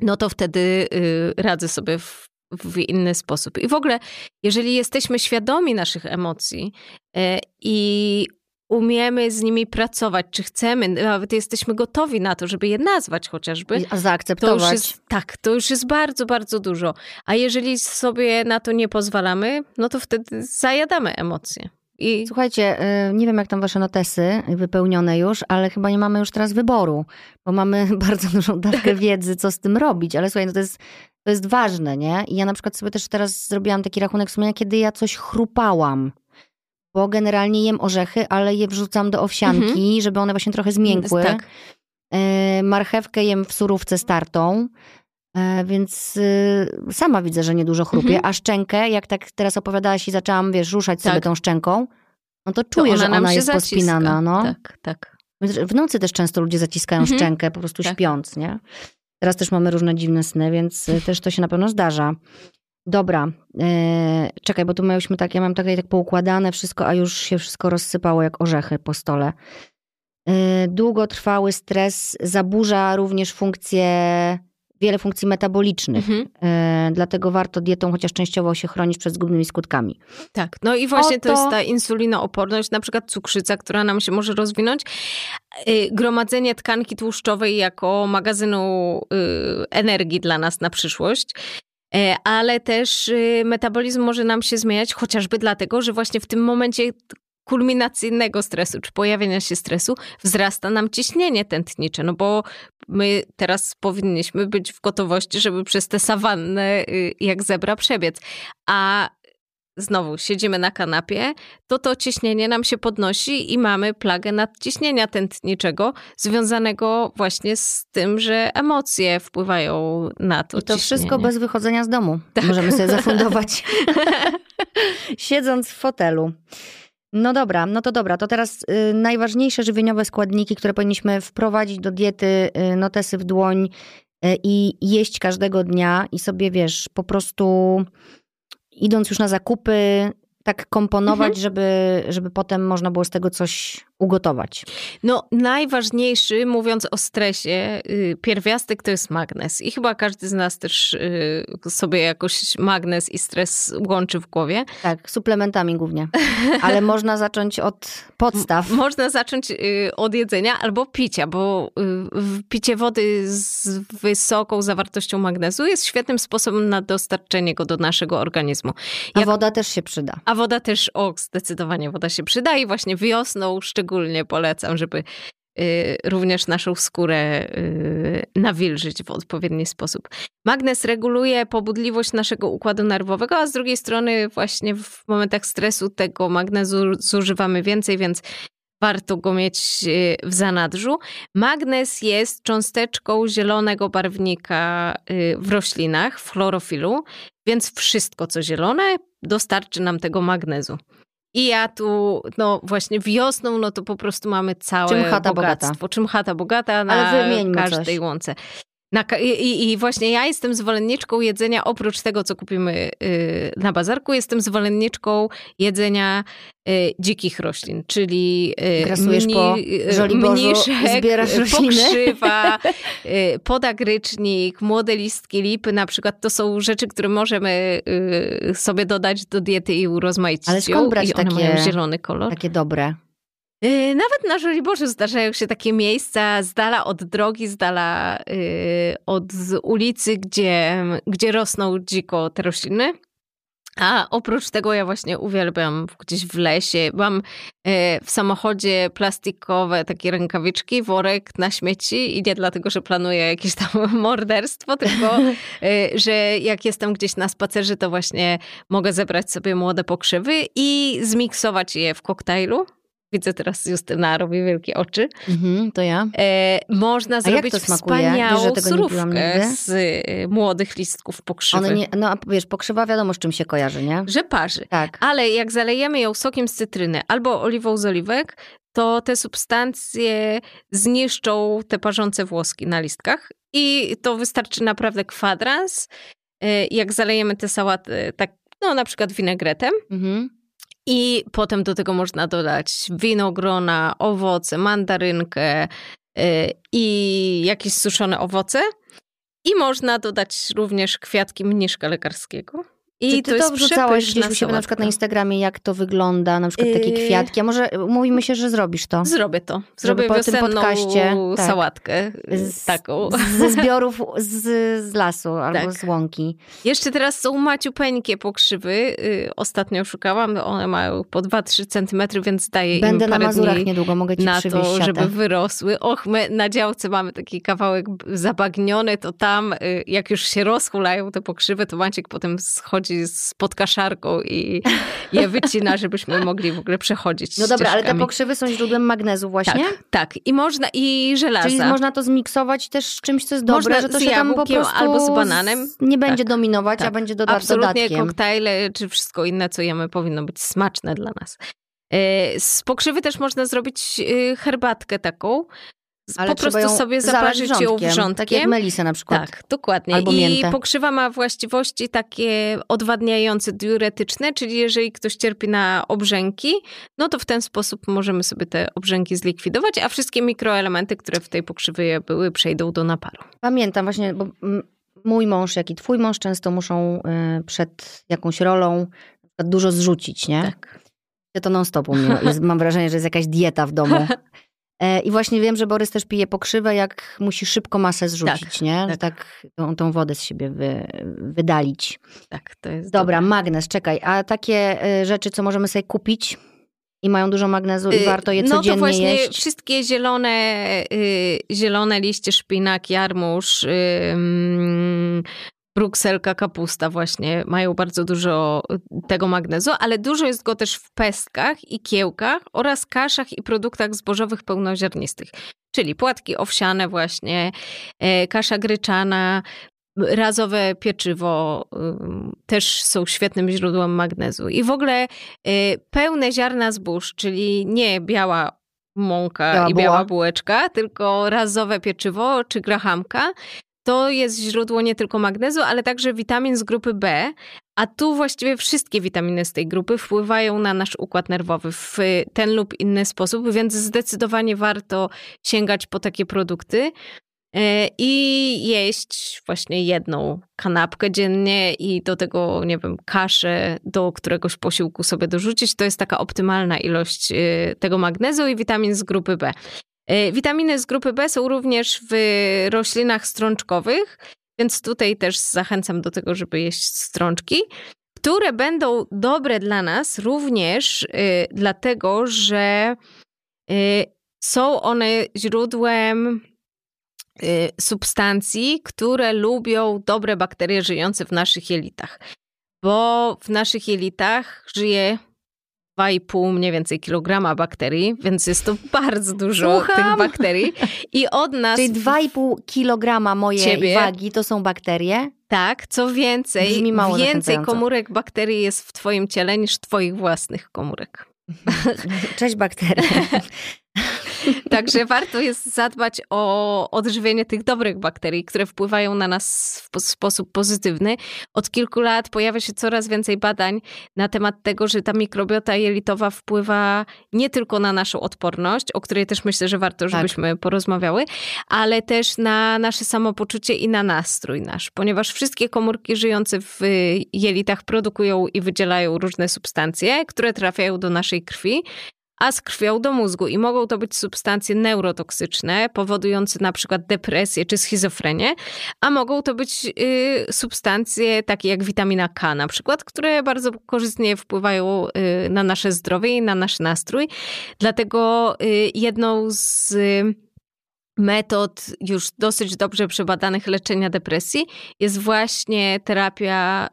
no to wtedy y, radzę sobie w, w inny sposób. I w ogóle, jeżeli jesteśmy świadomi naszych emocji y, i umiemy z nimi pracować, czy chcemy, nawet jesteśmy gotowi na to, żeby je nazwać chociażby. A zaakceptować. To jest, tak, to już jest bardzo, bardzo dużo. A jeżeli sobie na to nie pozwalamy, no to wtedy zajadamy emocje. I... Słuchajcie, y, nie wiem jak tam wasze notesy wypełnione już, ale chyba nie mamy już teraz wyboru, bo mamy <laughs> bardzo dużą dawkę wiedzy, co z tym robić. Ale słuchaj, no to jest, to jest ważne, nie? I ja na przykład sobie też teraz zrobiłam taki rachunek sumienia, kiedy ja coś chrupałam bo generalnie jem orzechy, ale je wrzucam do owsianki, mhm. żeby one właśnie trochę zmiękły. Tak. E, marchewkę jem w surówce startą, e, więc e, sama widzę, że niedużo chrupię, mhm. a szczękę, jak tak teraz opowiadałaś i zaczęłam, wiesz, ruszać tak. sobie tą szczęką, no to czuję, to ona że ona jest zaciska. pospinana. No. Tak, tak. W nocy też często ludzie zaciskają mhm. szczękę, po prostu tak. śpiąc, nie? Teraz też mamy różne dziwne sny, więc też to się na pewno zdarza. Dobra, e, czekaj, bo tu miałyśmy tak, ja mam tutaj tak poukładane wszystko, a już się wszystko rozsypało jak orzechy po stole. E, długotrwały stres zaburza również funkcje, wiele funkcji metabolicznych, mhm. e, dlatego warto dietą chociaż częściowo się chronić przed zgubnymi skutkami. Tak, no i właśnie Oto... to jest ta insulinooporność, na przykład cukrzyca, która nam się może rozwinąć. E, gromadzenie tkanki tłuszczowej jako magazynu y, energii dla nas na przyszłość. E, ale też y, metabolizm może nam się zmieniać, chociażby dlatego, że właśnie w tym momencie kulminacyjnego stresu, czy pojawienia się stresu, wzrasta nam ciśnienie tętnicze, no bo my teraz powinniśmy być w gotowości, żeby przez tę sawannę y, jak zebra przebiec. A znowu siedzimy na kanapie, to to ciśnienie nam się podnosi i mamy plagę nadciśnienia tętniczego, związanego właśnie z tym, że emocje wpływają na to. I to ciśnienie. wszystko bez wychodzenia z domu. Tak. Możemy sobie <laughs> zafundować. <laughs> Siedząc w fotelu. No dobra, no to dobra. To teraz y, najważniejsze żywieniowe składniki, które powinniśmy wprowadzić do diety, y, notesy w dłoń y, i jeść każdego dnia i sobie, wiesz, po prostu idąc już na zakupy, tak komponować, mhm. żeby, żeby potem można było z tego coś ugotować? No, najważniejszy, mówiąc o stresie, y, pierwiastek to jest magnez. I chyba każdy z nas też y, sobie jakoś magnez i stres łączy w głowie. Tak, suplementami głównie. Ale <laughs> można zacząć od podstaw. można zacząć y, od jedzenia albo picia, bo picie wody z wysoką zawartością magnezu jest świetnym sposobem na dostarczenie go do naszego organizmu. Jak... A woda też się przyda. A woda też, o, zdecydowanie woda się przyda i właśnie wiosną szczególnie szczególnie polecam, żeby y, również naszą skórę y, nawilżyć w odpowiedni sposób. Magnez reguluje pobudliwość naszego układu nerwowego, a z drugiej strony właśnie w momentach stresu tego magnezu zużywamy więcej, więc warto go mieć y, w zanadrzu. Magnez jest cząsteczką zielonego barwnika w roślinach, w chlorofilu, więc wszystko co zielone dostarczy nam tego magnezu. I ja tu, no właśnie wiosną, no to po prostu mamy całe Czym chata bogactwo. bogata. Czym chata bogata na każdej coś. łące. I, I właśnie ja jestem zwolenniczką jedzenia, oprócz tego, co kupimy y, na bazarku, jestem zwolenniczką jedzenia y, dzikich roślin, czyli y, Grasujesz po mniszek, rośliny. pokrzywa, <laughs> podagrycznik, młode listki lipy na przykład. To są rzeczy, które możemy sobie dodać do diety i urozmaicić Ale skąd ją. brać I one takie- mają zielony kolor. Takie dobre. Y, Nawet na Żoliborzu zdarzają się takie miejsca z dala od drogi, z dala y, od ulicy, gdzie, gdzie rosną dziko te rośliny. A oprócz tego ja właśnie uwielbiam gdzieś w lesie. Mam y, w samochodzie plastikowe takie rękawiczki, worek na śmieci i nie dlatego, że planuję jakieś tam <laughs> morderstwo, tylko <laughs> że jak jestem gdzieś na spacerze, to właśnie mogę zebrać sobie młode pokrzywy i zmiksować je w koktajlu. Widzę teraz Justyna robi wielkie oczy. Mhm, to ja. E, można jak zrobić to smakuje? wspaniałą Wiesz, tego surówkę z y, młodych listków pokrzywy. Nie, no a wiesz, pokrzywa wiadomo z czym się kojarzy, nie? Że parzy. Tak. Ale jak zalejemy ją sokiem z cytryny albo oliwą z oliwek, to te substancje zniszczą te parzące włoski na listkach i to wystarczy naprawdę kwadrans. E, Jak zalejemy tę sałatę tak, no na przykład winegretem Mhm. I potem do tego można dodać winogrona, owoce, mandarynkę y, i jakieś suszone owoce. I można dodać również kwiatki mniszka lekarskiego. I to ty jest to wrzucałaś gdzieś u siebie na przykład na. Instagramie, jak to wygląda, na przykład takie Yy. kwiatki, a może umówimy się, że zrobisz to? Zrobię to. Zrobię po tym podcaście, tak. sałatkę y, Z- taką. Ze zbiorów z, z lasu albo Tak. z łąki. Jeszcze teraz są maciupeńkie pokrzywy. Y, Ostatnio szukałam. One mają po 2-3 centymetry, więc daję Będę im na parę Mazurach dni niedługo, mogę ci na to, siatę. żeby wyrosły. Och, my na działce mamy taki kawałek zabagniony, to tam y, jak już się rozhulają te pokrzywy, to Maciek potem schodzi z podkaszarką i je wycina, <laughs> żebyśmy mogli w ogóle przechodzić No dobra, ale te pokrzywy są źródłem magnezu właśnie? Tak, tak. I można, i żelaza. Czyli można to zmiksować też z czymś, co jest Można dobre, że to z się tam po prostu albo z bananem. nie będzie Tak, dominować, a tak. będzie doda- Absolutnie dodatkiem. koktajle czy wszystko inne, co jemy, powinno być smaczne dla nas. E, Z pokrzywy też można zrobić e, herbatkę taką. Ale po prostu sobie zaparzyć ją wrzątkiem. Tak jak melisę na przykład. Tak, dokładnie. Albo I miętę. pokrzywa ma właściwości takie odwadniające, diuretyczne, czyli jeżeli ktoś cierpi na obrzęki, no to w ten sposób możemy sobie te obrzęki zlikwidować, a wszystkie mikroelementy, które w tej pokrzywie były, przejdą do naparu. Pamiętam właśnie, bo mój mąż, jak i twój mąż często muszą y, przed jakąś rolą dużo zrzucić, nie? Tak. To non stop mam wrażenie, że jest jakaś dieta w domu. <laughs> E, I właśnie wiem, że Borys też pije pokrzywę, jak musi szybko masę zrzucić, nie? tak. Tak, tą, tą wodę z siebie wy, wydalić. Tak, to jest Dobra, magnes, czekaj. A takie y, rzeczy, co możemy sobie kupić i mają dużo magnezu i Y, warto je no codziennie to właśnie jeść? wszystkie zielone, y, zielone liście, szpinak, jarmuż, brukselka, kapusta właśnie mają bardzo dużo tego magnezu, ale dużo jest go też w pestkach i kiełkach oraz kaszach i produktach zbożowych pełnoziarnistych. Czyli płatki owsiane właśnie, e, kasza gryczana, razowe pieczywo ym, też są świetnym źródłem magnezu. I w ogóle y, pełne ziarna zbóż, czyli nie biała mąka Biała i biała bułeczka, tylko razowe pieczywo czy grahamka. To jest źródło nie tylko magnezu, ale także witamin z grupy B. A tu właściwie wszystkie witaminy z tej grupy wpływają na nasz układ nerwowy w ten lub inny sposób, więc zdecydowanie warto sięgać po takie produkty. E, I jeść właśnie jedną kanapkę dziennie i do tego, nie wiem, kaszę do któregoś posiłku sobie dorzucić. To jest taka optymalna ilość e, tego magnezu i witamin z grupy B. E, Witaminy z grupy B są również w roślinach strączkowych, więc tutaj też zachęcam do tego, żeby jeść strączki, które będą dobre dla nas również y, dlatego, że y, są one źródłem y, substancji, które lubią dobre bakterie żyjące w naszych jelitach. Bo w naszych jelitach żyje 2,5 mniej więcej kilograma bakterii, więc jest to <laughs> bardzo dużo Słucham. tych bakterii. I od nas, Czyli 2,5 kilograma mojej Ciebie. wagi to są bakterie? tak, co więcej, więcej komórek bakterii jest w twoim ciele niż twoich własnych komórek. Cześć bakterie. <laughs> <laughs> Także warto jest zadbać o odżywienie tych dobrych bakterii, które wpływają na nas w sposób pozytywny. Od kilku lat pojawia się coraz więcej badań na temat tego, że ta mikrobiota jelitowa wpływa nie tylko na naszą odporność, o której też myślę, że warto, tak. żebyśmy tak. porozmawiały, ale też na nasze samopoczucie i na nastrój nasz, ponieważ wszystkie komórki żyjące w jelitach produkują i wydzielają różne substancje, które trafiają do naszej krwi a z krwią do mózgu. I mogą to być substancje neurotoksyczne, powodujące na przykład depresję czy schizofrenię, a mogą to być y, substancje takie jak witamina K na przykład, które bardzo korzystnie wpływają y, na nasze zdrowie i na nasz nastrój. Dlatego y, jedną z metod już dosyć dobrze przebadanych leczenia depresji jest właśnie terapia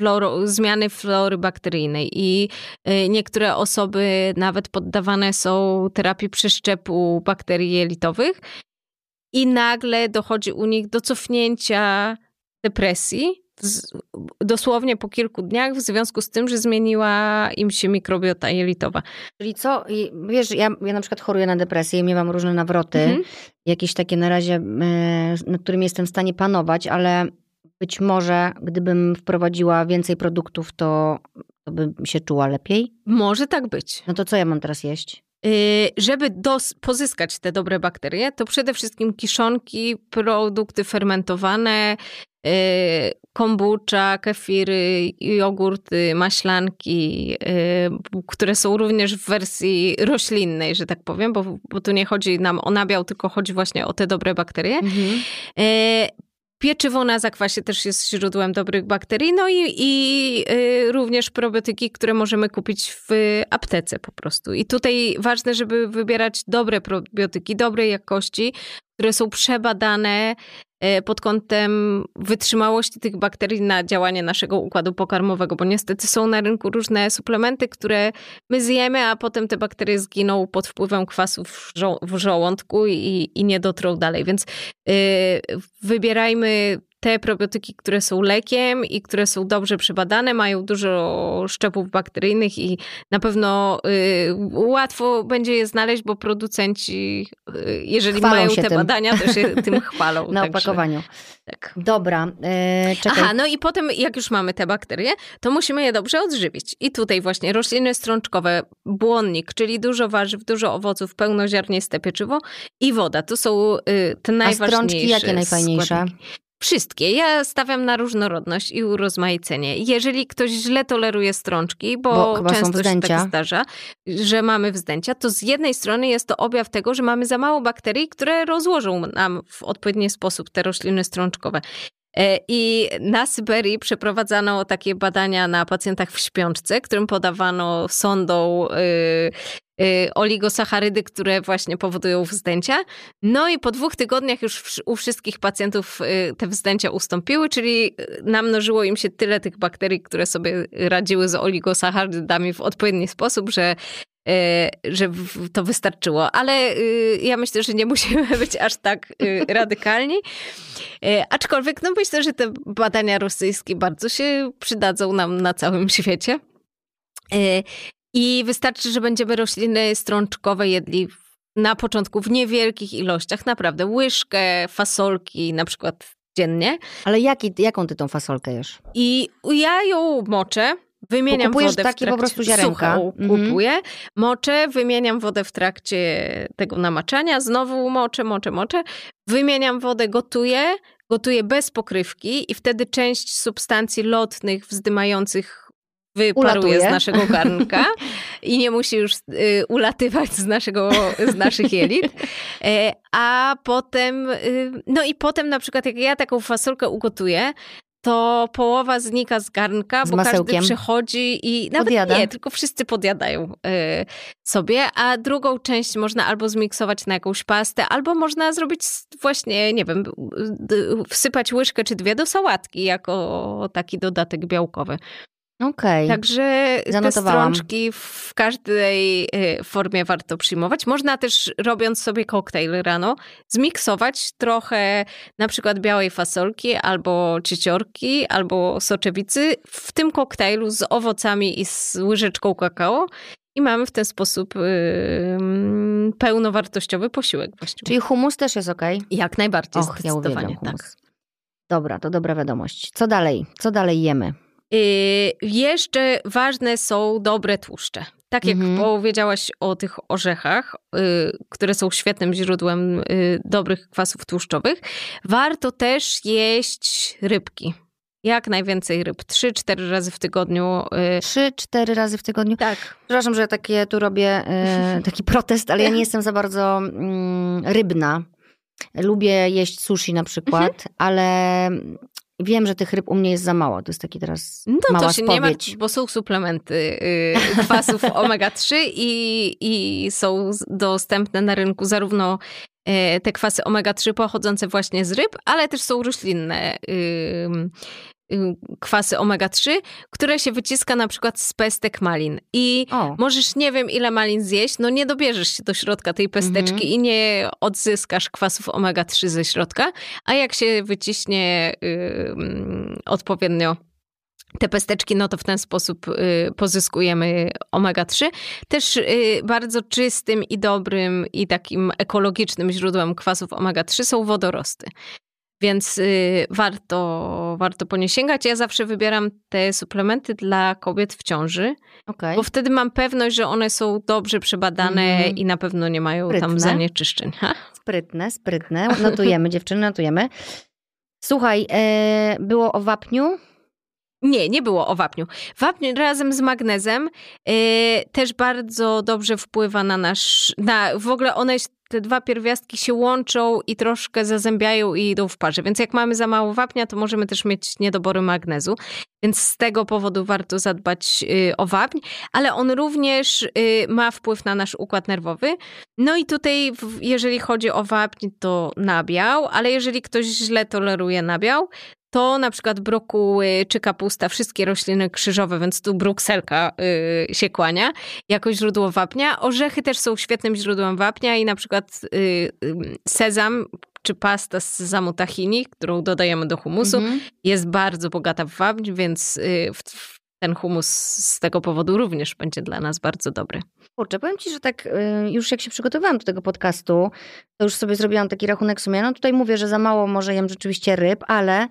floro, zmiany flory bakteryjnej i y, niektóre osoby nawet poddawane są terapii przeszczepu bakterii jelitowych i nagle dochodzi u nich do cofnięcia depresji, dosłownie po kilku dniach w związku z tym, że zmieniła im się mikrobiota jelitowa. Czyli co, wiesz, ja, ja na przykład choruję na depresję i miewam różne nawroty, mhm. jakieś takie na razie, e, nad którymi jestem w stanie panować, ale być może, gdybym wprowadziła więcej produktów, to, to bym się czuła lepiej? Może tak być. No to co ja mam teraz jeść? Yy, żeby dos- pozyskać te dobre bakterie, to przede wszystkim kiszonki, produkty fermentowane, yy, kombucha, kefiry, jogurty, maślanki, yy, które są również w wersji roślinnej, że tak powiem, bo, bo tu nie chodzi nam o nabiał, tylko chodzi właśnie o te dobre bakterie. Mhm. Pieczywo na zakwasie też jest źródłem dobrych bakterii, no i, i y, również probiotyki, które możemy kupić w aptece po prostu. I tutaj ważne, żeby wybierać dobre probiotyki, dobrej jakości, które są przebadane, pod kątem wytrzymałości tych bakterii na działanie naszego układu pokarmowego, bo niestety są na rynku różne suplementy, które my zjemy, a potem te bakterie zginą pod wpływem kwasów w żołądku i, i nie dotrą dalej. Więc yy, wybierajmy te probiotyki, które są lekiem i które są dobrze przebadane, mają dużo szczepów bakteryjnych i na pewno y, łatwo będzie je znaleźć, bo producenci, y, jeżeli chwalą mają te tym. badania, to się <laughs> tym chwalą. Na także. opakowaniu. Tak. Dobra, yy, czekaj. Aha, no i potem jak już mamy te bakterie, to musimy je dobrze odżywić. I tutaj właśnie rośliny strączkowe, błonnik, czyli dużo warzyw, dużo owoców, pełnoziarniste pieczywo i woda. To są y, te najważniejsze A strączki jakie najfajniejsze? Składniki. Wszystkie. Ja stawiam na różnorodność i urozmaicenie. Jeżeli ktoś źle toleruje strączki, bo, bo często się tak zdarza, że mamy wzdęcia, to z jednej strony jest to objaw tego, że mamy za mało bakterii, które rozłożą nam w odpowiedni sposób te rośliny strączkowe. E, I na Syberii przeprowadzano takie badania na pacjentach w śpiączce, którym podawano sondą y, oligosacharydy, które właśnie powodują wzdęcia. No i po dwóch tygodniach już u wszystkich pacjentów y, te wzdęcia ustąpiły, czyli namnożyło im się tyle tych bakterii, które sobie radziły z oligosacharydami w odpowiedni sposób, że że to wystarczyło. Ale y, ja myślę, że nie musimy <laughs> być aż tak y, radykalni. Aczkolwiek, no myślę, że te badania rosyjskie bardzo się przydadzą nam na całym świecie. I wystarczy, że będziemy rośliny strączkowe jedli na początku w niewielkich ilościach, naprawdę łyżkę, fasolki na przykład dziennie. Ale jaki, jaką ty tą fasolkę jesz? I ja ją moczę Wymieniam wodę w trakcie, po prostu ziarenka. Suchą mhm. kupuję, moczę, wymieniam wodę w trakcie tego namaczania, znowu moczę, moczę, moczę, wymieniam wodę, gotuję, gotuję bez pokrywki i wtedy część substancji lotnych wzdymających wyparuje Ulatuje. z naszego garnka <laughs> i nie musi już y, ulatywać z, naszego, z naszych jelit. E, a potem, y, no i potem na przykład jak ja taką fasolkę ugotuję, to połowa znika z garnka, z bo masełkiem. każdy przychodzi i nawet Podjada. nie, tylko wszyscy podjadają y, sobie, a drugą część można albo zmiksować na jakąś pastę, albo można zrobić właśnie, nie wiem, wsypać łyżkę czy dwie do sałatki jako taki dodatek białkowy. Okej. Okay. Także te strączki w każdej y, formie warto przyjmować. Można też, robiąc sobie koktajl rano, zmiksować trochę na przykład białej fasolki, albo cieciorki, albo soczewicy w tym koktajlu z owocami i z łyżeczką kakao i mamy w ten sposób yy, pełnowartościowy posiłek właściwie. Czyli humus też jest ok? Jak najbardziej, Och, ja zdecydowanie humus. tak. Dobra, to dobra wiadomość. Co dalej? Co dalej jemy? Yy, jeszcze ważne są dobre tłuszcze. Tak jak Mhm. powiedziałaś o tych orzechach, yy, które są świetnym źródłem yy, dobrych kwasów tłuszczowych, warto też jeść rybki. Jak najwięcej ryb. 3-4 razy w tygodniu. yy. Trzy, cztery razy w tygodniu. Tak. Przepraszam, że takie tu robię e, <laughs> taki protest, ale ja nie jestem za bardzo mm, rybna. Lubię jeść sushi na przykład, Mhm. ale wiem, że tych ryb u mnie jest za mało. To jest taki teraz No mała to się nie spowiedź. martw, bo są suplementy yy, kwasów <laughs> omega-3 i, i są dostępne na rynku zarówno yy, te kwasy omega-3 pochodzące właśnie z ryb, ale też są roślinne kwasy omega-3, które się wyciska na przykład z pestek malin. I O, możesz nie wiem ile malin zjeść, no nie dobierzesz się do środka tej pesteczki Mhm. i nie odzyskasz kwasów omega-3 ze środka, a jak się wyciśnie yy, odpowiednio te pesteczki, no to w ten sposób y, pozyskujemy omega-3. Też y, bardzo czystym i dobrym i takim ekologicznym źródłem kwasów omega-3 są wodorosty. Więc y, warto, warto po nie sięgać. Ja zawsze wybieram te suplementy dla kobiet w ciąży, okej. bo wtedy mam pewność, że one są dobrze przebadane Mhm. i na pewno nie mają Sprytne. tam zanieczyszczeń. Ha? <laughs> Sprytne, sprytne. Notujemy, dziewczyny, notujemy. Słuchaj, e, było o wapniu. Nie, nie było o wapniu. Wapń razem z magnezem y, też bardzo dobrze wpływa na nasz. Na, w ogóle one, te dwa pierwiastki się łączą i troszkę zazębiają i idą w parze. Więc jak mamy za mało wapnia, to możemy też mieć niedobory magnezu. Więc z tego powodu warto zadbać y, o wapń, ale on również y, ma wpływ na nasz układ nerwowy. No i tutaj, jeżeli chodzi o wapń, to nabiał, ale jeżeli ktoś źle toleruje nabiał, to na przykład brokuły czy kapusta, wszystkie rośliny krzyżowe, więc tu brukselka y, się kłania, jako źródło wapnia. Orzechy też są świetnym źródłem wapnia i na przykład y, y, sezam czy pasta z sezamu tahini, którą dodajemy do humusu, Mhm. jest bardzo bogata w wapń, więc y, w, w ten humus z tego powodu również będzie dla nas bardzo dobry. Kurczę, powiem ci, że tak y, już jak się przygotowywałam do tego podcastu, to już sobie zrobiłam taki rachunek sumienia. No tutaj mówię, że za mało może jem rzeczywiście ryb, ale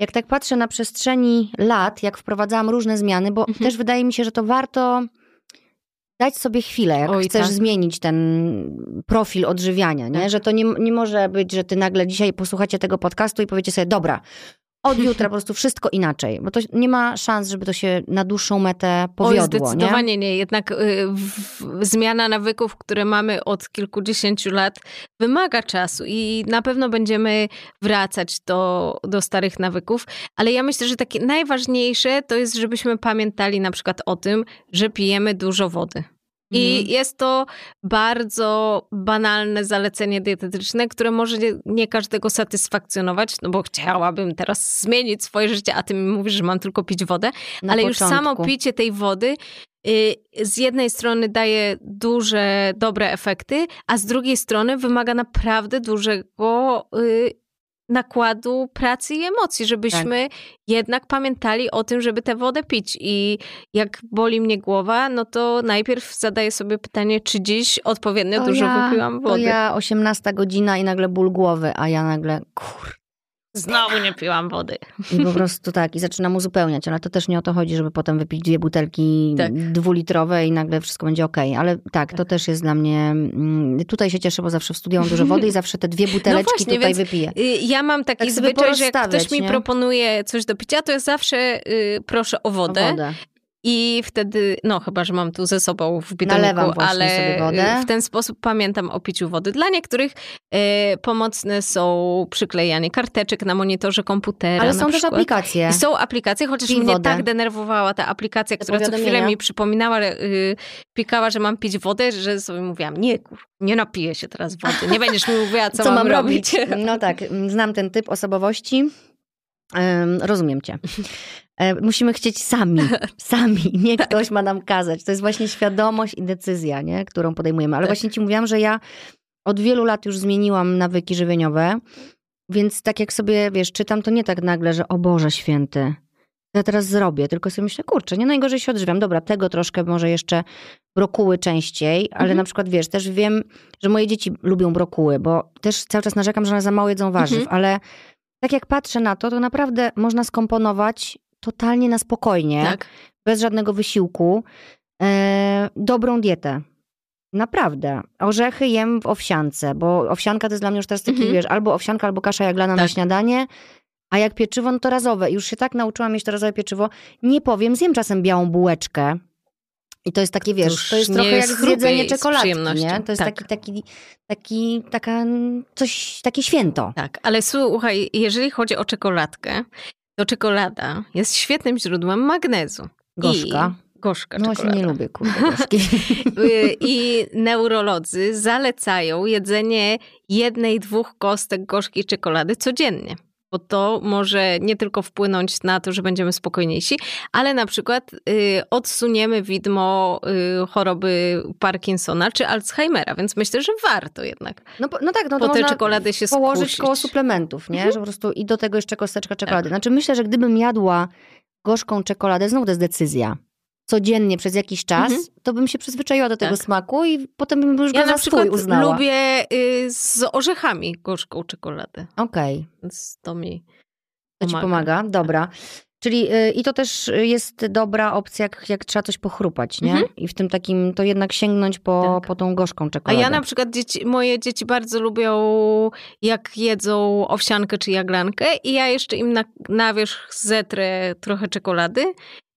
jak tak patrzę na przestrzeni lat, jak wprowadzałam różne zmiany, bo Mhm. też wydaje mi się, że to warto dać sobie chwilę, jak Oj, chcesz tak. zmienić ten profil odżywiania, nie? Tak. Że to nie, nie może być, że ty nagle dzisiaj posłuchacie tego podcastu i powiecie sobie, dobra, od jutra po prostu wszystko inaczej, bo to nie ma szans, żeby to się na dłuższą metę powiodło, nie? zdecydowanie nie. Jednak y, w, zmiana nawyków, które mamy od kilkudziesięciu lat, wymaga czasu i na pewno będziemy wracać do, do starych nawyków. Ale ja myślę, że takie najważniejsze to jest, żebyśmy pamiętali na przykład o tym, że pijemy dużo wody. I Mhm. jest to bardzo banalne zalecenie dietetyczne, które może nie, każdego satysfakcjonować, no bo chciałabym teraz zmienić swoje życie, a ty mi mówisz, że mam tylko pić wodę. Na Ale już samo początku. picie tej wody y, z jednej strony daje duże, dobre efekty, a z drugiej strony wymaga naprawdę dużego y, nakładu pracy i emocji, żebyśmy Tak. jednak pamiętali o tym, żeby tę wodę pić. I jak boli mnie głowa, no to najpierw zadaję sobie pytanie, czy dziś odpowiednio To dużo ja, wypiłam To wody. ja 18 godzina i nagle ból głowy, a ja nagle kur... Znowu nie piłam wody. I po prostu tak, i zaczynam uzupełniać, ale to też nie o to chodzi, żeby potem wypić dwie butelki Tak. dwulitrowe i nagle wszystko będzie okej. Ale tak, to też jest dla mnie... mm, Tutaj się cieszę, bo zawsze w studiu mam dużo wody i <laughs> zawsze te dwie buteleczki No właśnie, tutaj wypiję. Y, Ja mam taki Tak zwyczaj, że jak ktoś mi nie? proponuje coś do picia, to ja zawsze y, proszę o O wodę. I wtedy, no chyba, że mam tu ze sobą w bidoniku, ale wodę. w ten sposób pamiętam o piciu wody. Dla niektórych e, pomocne są przyklejanie karteczek na monitorze komputera Ale są też przykład. aplikacje. I są aplikacje, chociaż Pij mnie wodę. tak denerwowała ta aplikacja, która co chwilę mi przypominała, y, pikała, że mam pić wodę, że sobie mówiłam, nie kur, nie napiję się teraz wody, nie będziesz mi mówiła, co, mam, robić. No tak, mm, znam ten typ osobowości. Em, rozumiem cię. E, Musimy chcieć sami, <laughs> sami. Nie Tak. ktoś ma nam kazać. To jest właśnie świadomość i decyzja, nie? którą podejmujemy. Ale Tak. właśnie ci mówiłam, że ja od wielu lat już zmieniłam nawyki żywieniowe, więc tak jak sobie, wiesz, czytam, to nie tak nagle, że o Boże święty, ja teraz zrobię, tylko sobie myślę, kurczę, nie najgorzej się odżywiam. Dobra, tego troszkę może jeszcze brokuły częściej, ale Mhm. na przykład wiesz, też wiem, że moje dzieci lubią brokuły, bo też cały czas narzekam, że one za mało jedzą warzyw, Mhm. ale tak jak patrzę na to, to naprawdę można skomponować totalnie na spokojnie, Tak. bez żadnego wysiłku, e, dobrą dietę. Naprawdę. Orzechy jem w owsiance, bo owsianka to jest dla mnie już teraz taki, Mhm. wiesz, albo owsianka, albo kasza jaglana na Tak. śniadanie, a jak pieczywo, no to razowe. Już się tak nauczyłam mieć to razowe pieczywo. Nie powiem, zjem czasem białą bułeczkę. I to jest takie, wiesz, to jest trochę jak schrupie zjedzenie czekoladki, nie? To jest Tak. taki, taki, taki, taka, coś, takie święto. Tak, ale słuchaj, jeżeli chodzi o czekoladkę, to czekolada jest świetnym źródłem magnezu. Gorzka. I gorzka No czekolada. nie lubię, kurde. <laughs> Y, I neurolodzy zalecają jedzenie jednej, dwóch kostek gorzkiej czekolady codziennie. Bo to może nie tylko wpłynąć na to, że będziemy spokojniejsi, ale na przykład y, odsuniemy widmo y, choroby Parkinsona czy Alzheimera, więc myślę, że warto jednak No, no tak, no po to te czekolady się położyć skusić. koło suplementów, nie? Że po prostu i do tego jeszcze kosteczka czekolady. Tak. Znaczy myślę, że gdybym jadła gorzką czekoladę, znowu to jest decyzja, codziennie przez jakiś czas, Mhm. to bym się przyzwyczaiła do tego Tak. smaku i potem bym już Ja go na swój uznała. lubię y, z orzechami gorzką czekoladę, Okej, więc to mi to ci Pomaga. pomaga, dobra. Czyli y, i to też jest dobra opcja, jak, jak trzeba coś pochrupać, nie? Mhm. I w tym takim, to jednak sięgnąć po, Tak. po tą gorzką A czekoladę. ja na przykład dzieci, moje dzieci bardzo lubią, jak jedzą owsiankę czy jaglankę i ja jeszcze im na, na wierzch zetrę trochę czekolady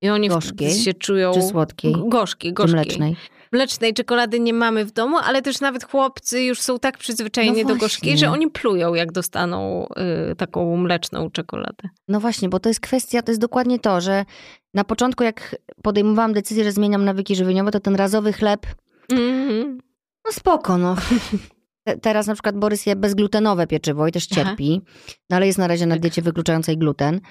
i oni Gorzkiej się czują... Czy słodkiej, G- Gorzkiej, czy gorzkiej. mlecznej. Mlecznej czekolady nie mamy w domu, ale też nawet chłopcy już są tak przyzwyczajeni No do gorzkiej, że oni plują, jak dostaną y, taką mleczną czekoladę. No właśnie, bo to jest kwestia, to jest dokładnie to, że na początku jak podejmowałam decyzję, że zmieniam nawyki żywieniowe, to ten razowy chleb, Mhm. no spoko, no. Te- Teraz na przykład Borys je bezglutenowe pieczywo i też Aha. cierpi, no ale jest na razie na Tak. diecie wykluczającej gluten.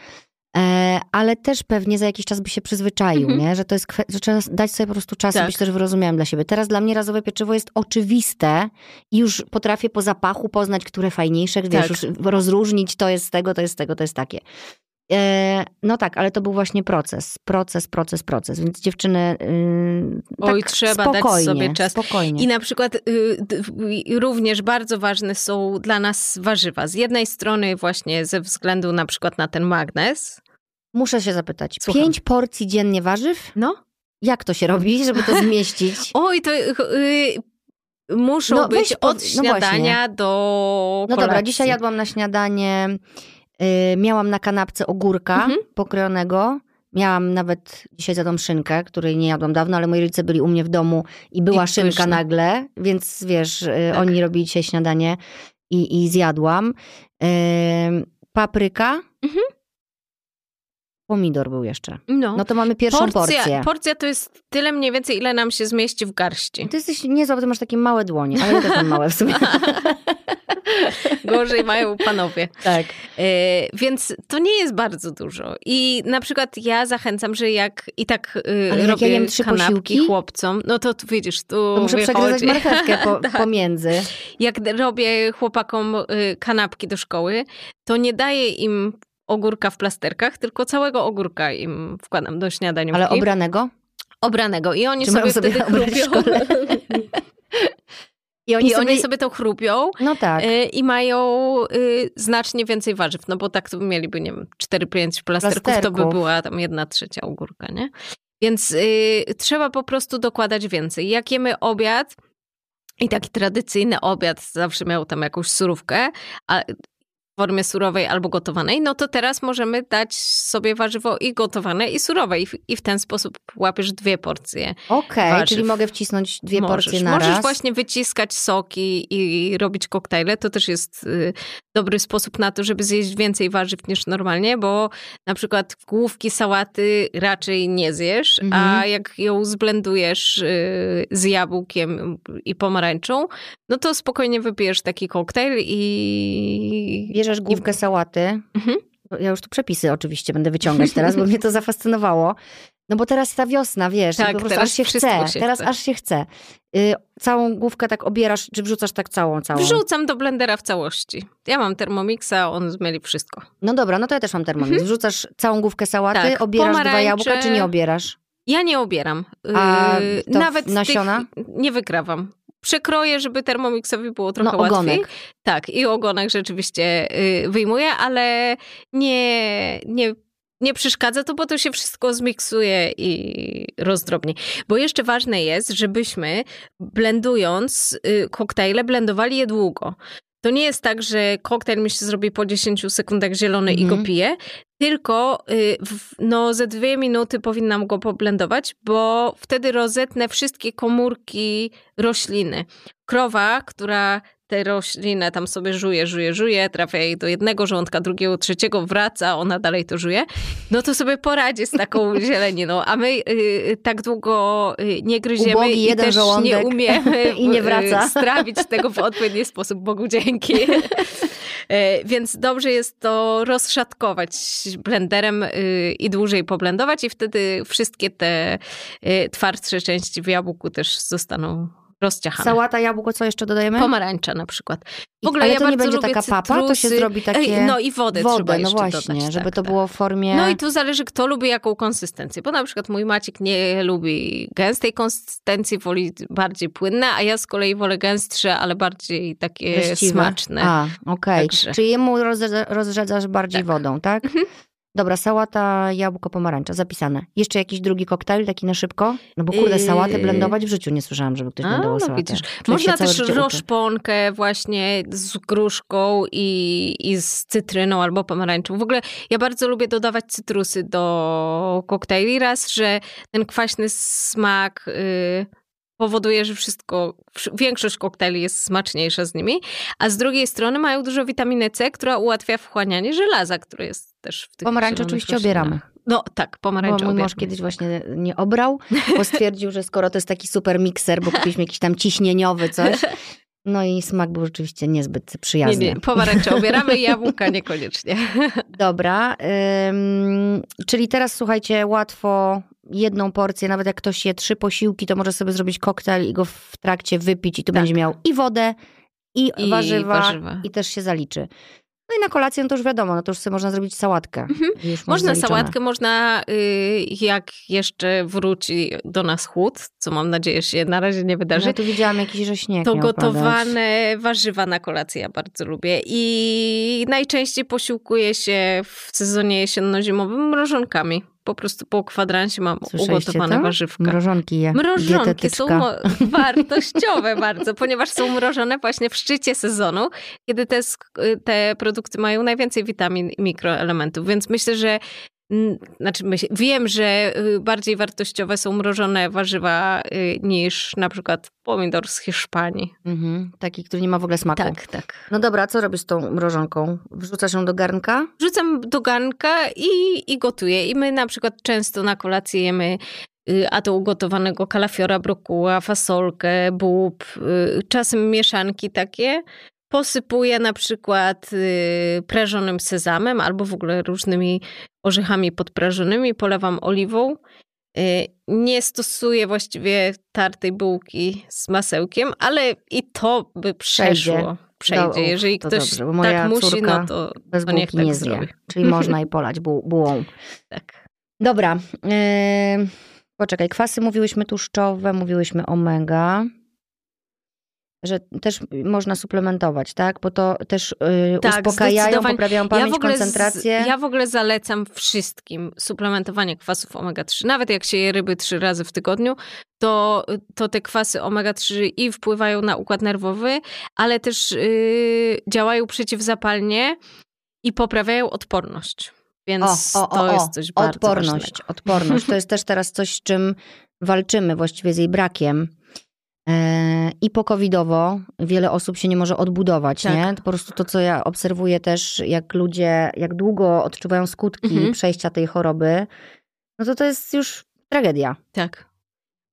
E, ale też pewnie za jakiś czas by się przyzwyczaił, Mhm. nie? Że to jest że trzeba dać sobie po prostu czas Tak. być też wyrozumiałym dla siebie. Teraz dla mnie razowe pieczywo jest oczywiste i już potrafię po zapachu poznać, które fajniejsze, wiesz, Tak. już rozróżnić to jest z tego, to jest z tego, to jest takie. E, no tak, ale to był właśnie proces, proces, proces, proces, więc dziewczyny yy, Oj, tak trzeba dać sobie czas. Spokojnie. I na przykład y, również bardzo ważne są dla nas warzywa. Z jednej strony właśnie ze względu na przykład na ten magnez. Muszę się zapytać, Słucham. pięć porcji dziennie warzyw? No. Jak to się robi, żeby to <laughs> zmieścić? Oj, to y, muszą No, być po- od no śniadania do No kolacji. dobra, dzisiaj jadłam na śniadanie, y, miałam na kanapce ogórka Mhm. pokrojonego. Miałam nawet, dzisiaj zjadłam szynkę, której nie jadłam dawno, ale moi rodzice byli u mnie w domu i była I szynka pyszne. nagle, więc wiesz, y, Tak. oni robili dzisiaj śniadanie i, i zjadłam. Y, papryka. Mhm. Pomidor był jeszcze. No. No to mamy pierwszą porcja, porcję. porcja to jest tyle mniej więcej, ile nam się zmieści w garści. Ty jesteś niezła, bo ty masz takie małe dłonie, ale ja też mam małe w sumie. <laughs> Gorzej mają panowie. tak. E, więc to nie jest bardzo dużo. I na przykład ja zachęcam, że jak i tak Ale jak robię ja trzy kanapki posiłki? chłopcom, no to tu widzisz, tu To muszę przegryzać marchewkę po, <laughs> Tak. pomiędzy. Jak robię chłopakom y, kanapki do szkoły, to nie daję im ogórka w plasterkach, tylko całego ogórka im wkładam do śniadaniówki. Ale obranego? Obranego. I oni Czy sobie sobie wtedy <laughs> chrupią. <laughs> I I oni sobie to chrupią No tak. y, i mają y, znacznie więcej warzyw, no bo tak to mieliby, nie wiem, 4-5 plasterków, to by Plasterków. była tam jedna trzecia ogórka, nie? Więc y, trzeba po prostu dokładać więcej. Jak jemy obiad, i taki tradycyjny obiad zawsze miał tam jakąś surówkę, a formie surowej albo gotowanej, no to teraz możemy dać sobie warzywo i gotowane, i surowe. I w, i w ten sposób łapiesz dwie porcje. Okej, warzyw. czyli mogę wcisnąć dwie możesz. porcje na Możesz raz. właśnie wyciskać soki i robić koktajle. To też jest y, dobry sposób na to, żeby zjeść więcej warzyw niż normalnie, bo na przykład główki sałaty raczej nie zjesz, a Mhm. jak ją zblendujesz y, z jabłkiem i pomarańczą, no to spokojnie wypijesz taki koktajl i... Bierzesz główkę sałaty. Mhm. Ja już tu przepisy oczywiście będę wyciągać teraz, bo mnie to <laughs> zafascynowało. No bo teraz ta wiosna, wiesz, Tak, po prostu teraz aż się chce. się teraz chce. aż się chce. Y, całą główkę tak obierasz, czy wrzucasz tak całą, całą? Wrzucam do blendera w całości. Ja mam Thermomixa, on zmieli wszystko. No dobra, no to ja też mam termomix. Wrzucasz całą główkę sałaty, Tak, obierasz dwa pomarańcze. jabłka, czy nie obierasz? Ja nie obieram. Yy, Nawet nasiona? Tych nie wykrawam. Przekroję, żeby Thermomixowi było trochę No łatwiej. ogonek. Tak, i ogonek rzeczywiście yy, wyjmuję, ale nie, nie, nie przeszkadza to, bo to się wszystko zmiksuje i rozdrobni. Bo jeszcze ważne jest, żebyśmy blendując yy, koktajle, blendowali je długo. To nie jest tak, że koktajl mi się zrobi po 10 sekundach zielony i Mhm. go piję, tylko y, no, ze dwie minuty powinnam go poblendować, bo wtedy rozetnę wszystkie komórki rośliny. Krowa, która tę roślinę tam sobie żuje, żuje, żuje, trafia jej do jednego żołądka, drugiego, trzeciego, wraca, ona dalej to żuje, no to sobie poradzi z taką <laughs> zieleniną, a my y, tak długo y, nie gryziemy Ubogi i też nie umiemy <laughs> i nie y, wraca. strawić tego w odpowiedni sposób, Bogu dzięki. <laughs> E, Więc dobrze jest to rozszatkować blenderem y, i dłużej poblendować i wtedy wszystkie te y, twardsze części w jabłku też zostaną rozciachane. Sałata, jabłko, co jeszcze dodajemy? Pomarańcza na przykład. I- W ogóle ale ja to nie będzie taka papa, to się cytrusy. zrobi takie... No i wodę, trzeba Wodę, no jeszcze właśnie, dodać. żeby tak, to tak. było w formie... No i tu zależy, kto lubi jaką konsystencję, bo na przykład mój Maciek nie lubi gęstej konsystencji, woli bardziej płynne, a ja z kolei wolę gęstsze, ale bardziej takie treściwe. smaczne. A, okej. Także- Czyli jemu rozrze- rozrzedzasz bardziej Tak. wodą, tak? Mhm. Dobra, sałata, jabłko, pomarańcza, zapisane. Jeszcze jakiś drugi koktajl, taki na szybko? No bo kurde, Yy. sałatę blendować w życiu nie słyszałam, żeby ktoś blendował no sałatę. Można też roszponkę właśnie z gruszką i, i z cytryną albo pomarańczą. W ogóle ja bardzo lubię dodawać cytrusy do koktajli. Raz, że ten kwaśny smak y, powoduje, że wszystko, wsz- większość koktajli jest smaczniejsza z nimi, a z drugiej strony mają dużo witaminy C, która ułatwia wchłanianie żelaza, które jest też w tych zielonych oczywiście roślinach. obieramy. No tak, Bo pomarańcze mój mąż kiedyś właśnie nie obrał, bo stwierdził, że skoro to jest taki super mikser, bo kupiliśmy jakiś tam ciśnieniowy coś, <laughs> no i smak był rzeczywiście niezbyt Nie, przyjazny. nie, pomarańcze obieramy, jabłka niekoniecznie. <laughs> Dobra, ym, czyli teraz słuchajcie, łatwo jedną porcję, nawet jak ktoś je trzy posiłki, to może sobie zrobić koktajl i go w trakcie wypić i tu Tak. będzie miał i wodę, i, I warzywa, warzywa. i też się zaliczy. No i na kolację no to już wiadomo, no to już sobie można zrobić sałatkę. Masz Można sałatkę, można y, jak jeszcze wróci do nas chłód, co mam nadzieję się na razie nie wydarzy, No, tu widziałam jakiś, że śnieg to padać. gotowane warzywa na kolację ja bardzo lubię. I najczęściej posiłkuję się w sezonie jesienno-zimowym mrożonkami. Po prostu po kwadransie mam ugotowane to? warzywka. Mrożonki je. Mrożonki są <laughs> wartościowe bardzo, ponieważ są mrożone właśnie w szczycie sezonu, kiedy te, sk- te produkty mają najwięcej witamin i mikroelementów. Więc myślę, że znaczy myśl, wiem, że y, bardziej wartościowe są mrożone warzywa y, niż na przykład pomidor z Hiszpanii. Mhm, taki, który nie ma w ogóle smaku. Tak, tak. No dobra, co robisz z tą mrożonką? Wrzucasz ją do garnka? Wrzucam do garnka i, i gotuję. I my na przykład często na kolację jemy y, a to ugotowanego kalafiora, brokuła, fasolkę, bób, czasem mieszanki takie. Posypuję na przykład y, prażonym sezamem albo w ogóle różnymi orzechami podprażonymi, polewam oliwą. Y, Nie stosuję właściwie tartej bułki z masełkiem, ale i to by przeszło. Przejdzie. No, Jeżeli to ktoś dobrze, moja tak musi, no to, Bez to niech tak nie zrobi. zje. Czyli można i polać bu- bułą. <laughs> Tak. Dobra. Yy, poczekaj, kwasy mówiłyśmy tłuszczowe, mówiłyśmy omega. Że też można suplementować, tak? Bo to też yy, Tak, uspokajają, poprawiają pamięć, w ogóle z- koncentrację. ja w ogóle zalecam wszystkim suplementowanie kwasów omega-3. Nawet jak się je ryby trzy razy w tygodniu, to, to te kwasy omega-3 i wpływają na układ nerwowy, ale też yy, działają przeciwzapalnie i poprawiają odporność. Więc O, o, o, to jest coś bardzo Odporność, ważnego. odporność. To jest też teraz coś, z czym walczymy, właściwie z jej brakiem. I po covidowo wiele osób się nie może odbudować, Tak. nie? Po prostu to, co ja obserwuję też, jak ludzie, jak długo odczuwają skutki Mhm. przejścia tej choroby, no to to jest już tragedia. Tak.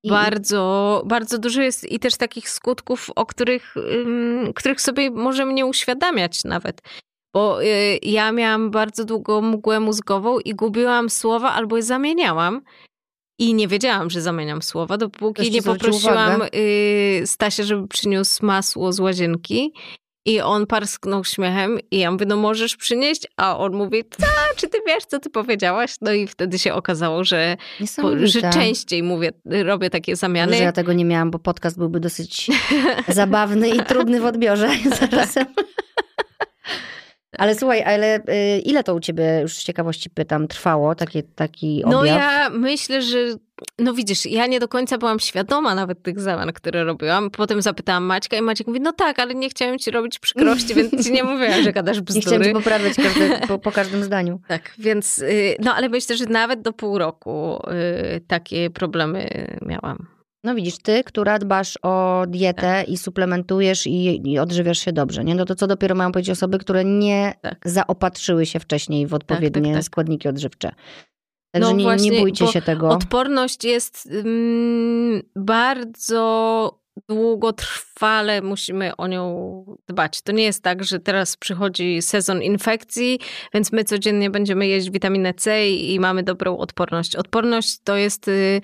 I, Bardzo, bardzo dużo jest i też takich skutków, o których, ym, których sobie możemy nie uświadamiać nawet. Bo y, ja miałam bardzo długo mgłę mózgową i gubiłam słowa albo je zamieniałam. I nie wiedziałam, że zamieniam słowa, dopóki nie poprosiłam y, Stasia, żeby przyniósł masło z łazienki. I on parsknął śmiechem i ja mówię, no możesz przynieść? A on mówi, co, czy ty wiesz, co ty powiedziałaś? No i wtedy się okazało, że, Niesamowite. że częściej mówię, robię takie zamiany. Że ja tego nie miałam, bo podcast byłby dosyć <laughs> zabawny i trudny w odbiorze <laughs> zarazem. <laughs> Ale słuchaj, ale y, ile to u ciebie, już z ciekawości pytam, trwało takie, taki objaw? No ja myślę, że no widzisz, ja nie do końca byłam świadoma nawet tych zamian, które robiłam. Potem zapytałam Maćka i Maciek mówi, no tak, ale nie chciałem ci robić przykrości, więc ci nie mówiłam, że gadasz <laughs> Nie chciałam cię bzdury. poprawiać każdy, <laughs> po, po każdym zdaniu. Tak, więc y, no ale myślę, że nawet do pół roku y, takie problemy miałam. No widzisz, ty, która dbasz o dietę Tak. i suplementujesz i, i odżywiasz się dobrze, nie? No to co dopiero mają powiedzieć osoby, które nie Tak. zaopatrzyły się wcześniej w odpowiednie tak, tak. składniki odżywcze. Także No nie, właśnie, nie bójcie się tego. Odporność jest mm, bardzo długotrwale musimy o nią dbać. To nie jest tak, że teraz przychodzi sezon infekcji, więc my codziennie będziemy jeść witaminę C i, i mamy dobrą odporność. Odporność to jest y,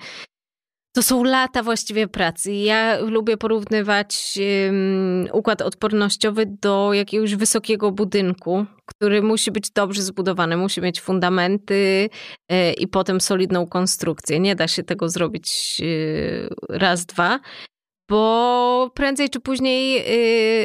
to są lata właściwie pracy. Ja lubię porównywać ym, układ odpornościowy do jakiegoś wysokiego budynku, który musi być dobrze zbudowany, musi mieć fundamenty y, i potem solidną konstrukcję. Nie da się tego zrobić y, raz, dwa. Bo prędzej czy później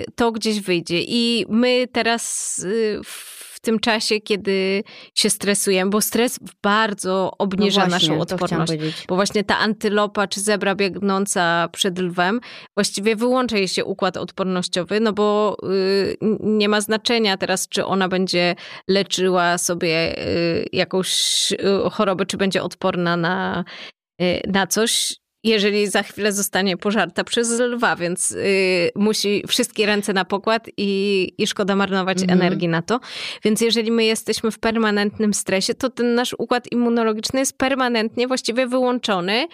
y, to gdzieś wyjdzie. I my teraz w tym czasie, kiedy się stresujemy, bo stres bardzo obniża no właśnie, naszą odporność. Bo właśnie ta antylopa czy zebra biegnąca przed lwem, właściwie wyłącza jej się układ odpornościowy, no bo y, nie ma znaczenia teraz, czy ona będzie leczyła sobie y, jakąś y, chorobę, czy będzie odporna na, y, na coś. Jeżeli za chwilę zostanie pożarta przez lwa, więc y, musi wszystkie ręce na pokład i, i szkoda marnować Mhm. energii na to. Więc jeżeli my jesteśmy w permanentnym stresie, to ten nasz układ immunologiczny jest permanentnie właściwie wyłączony,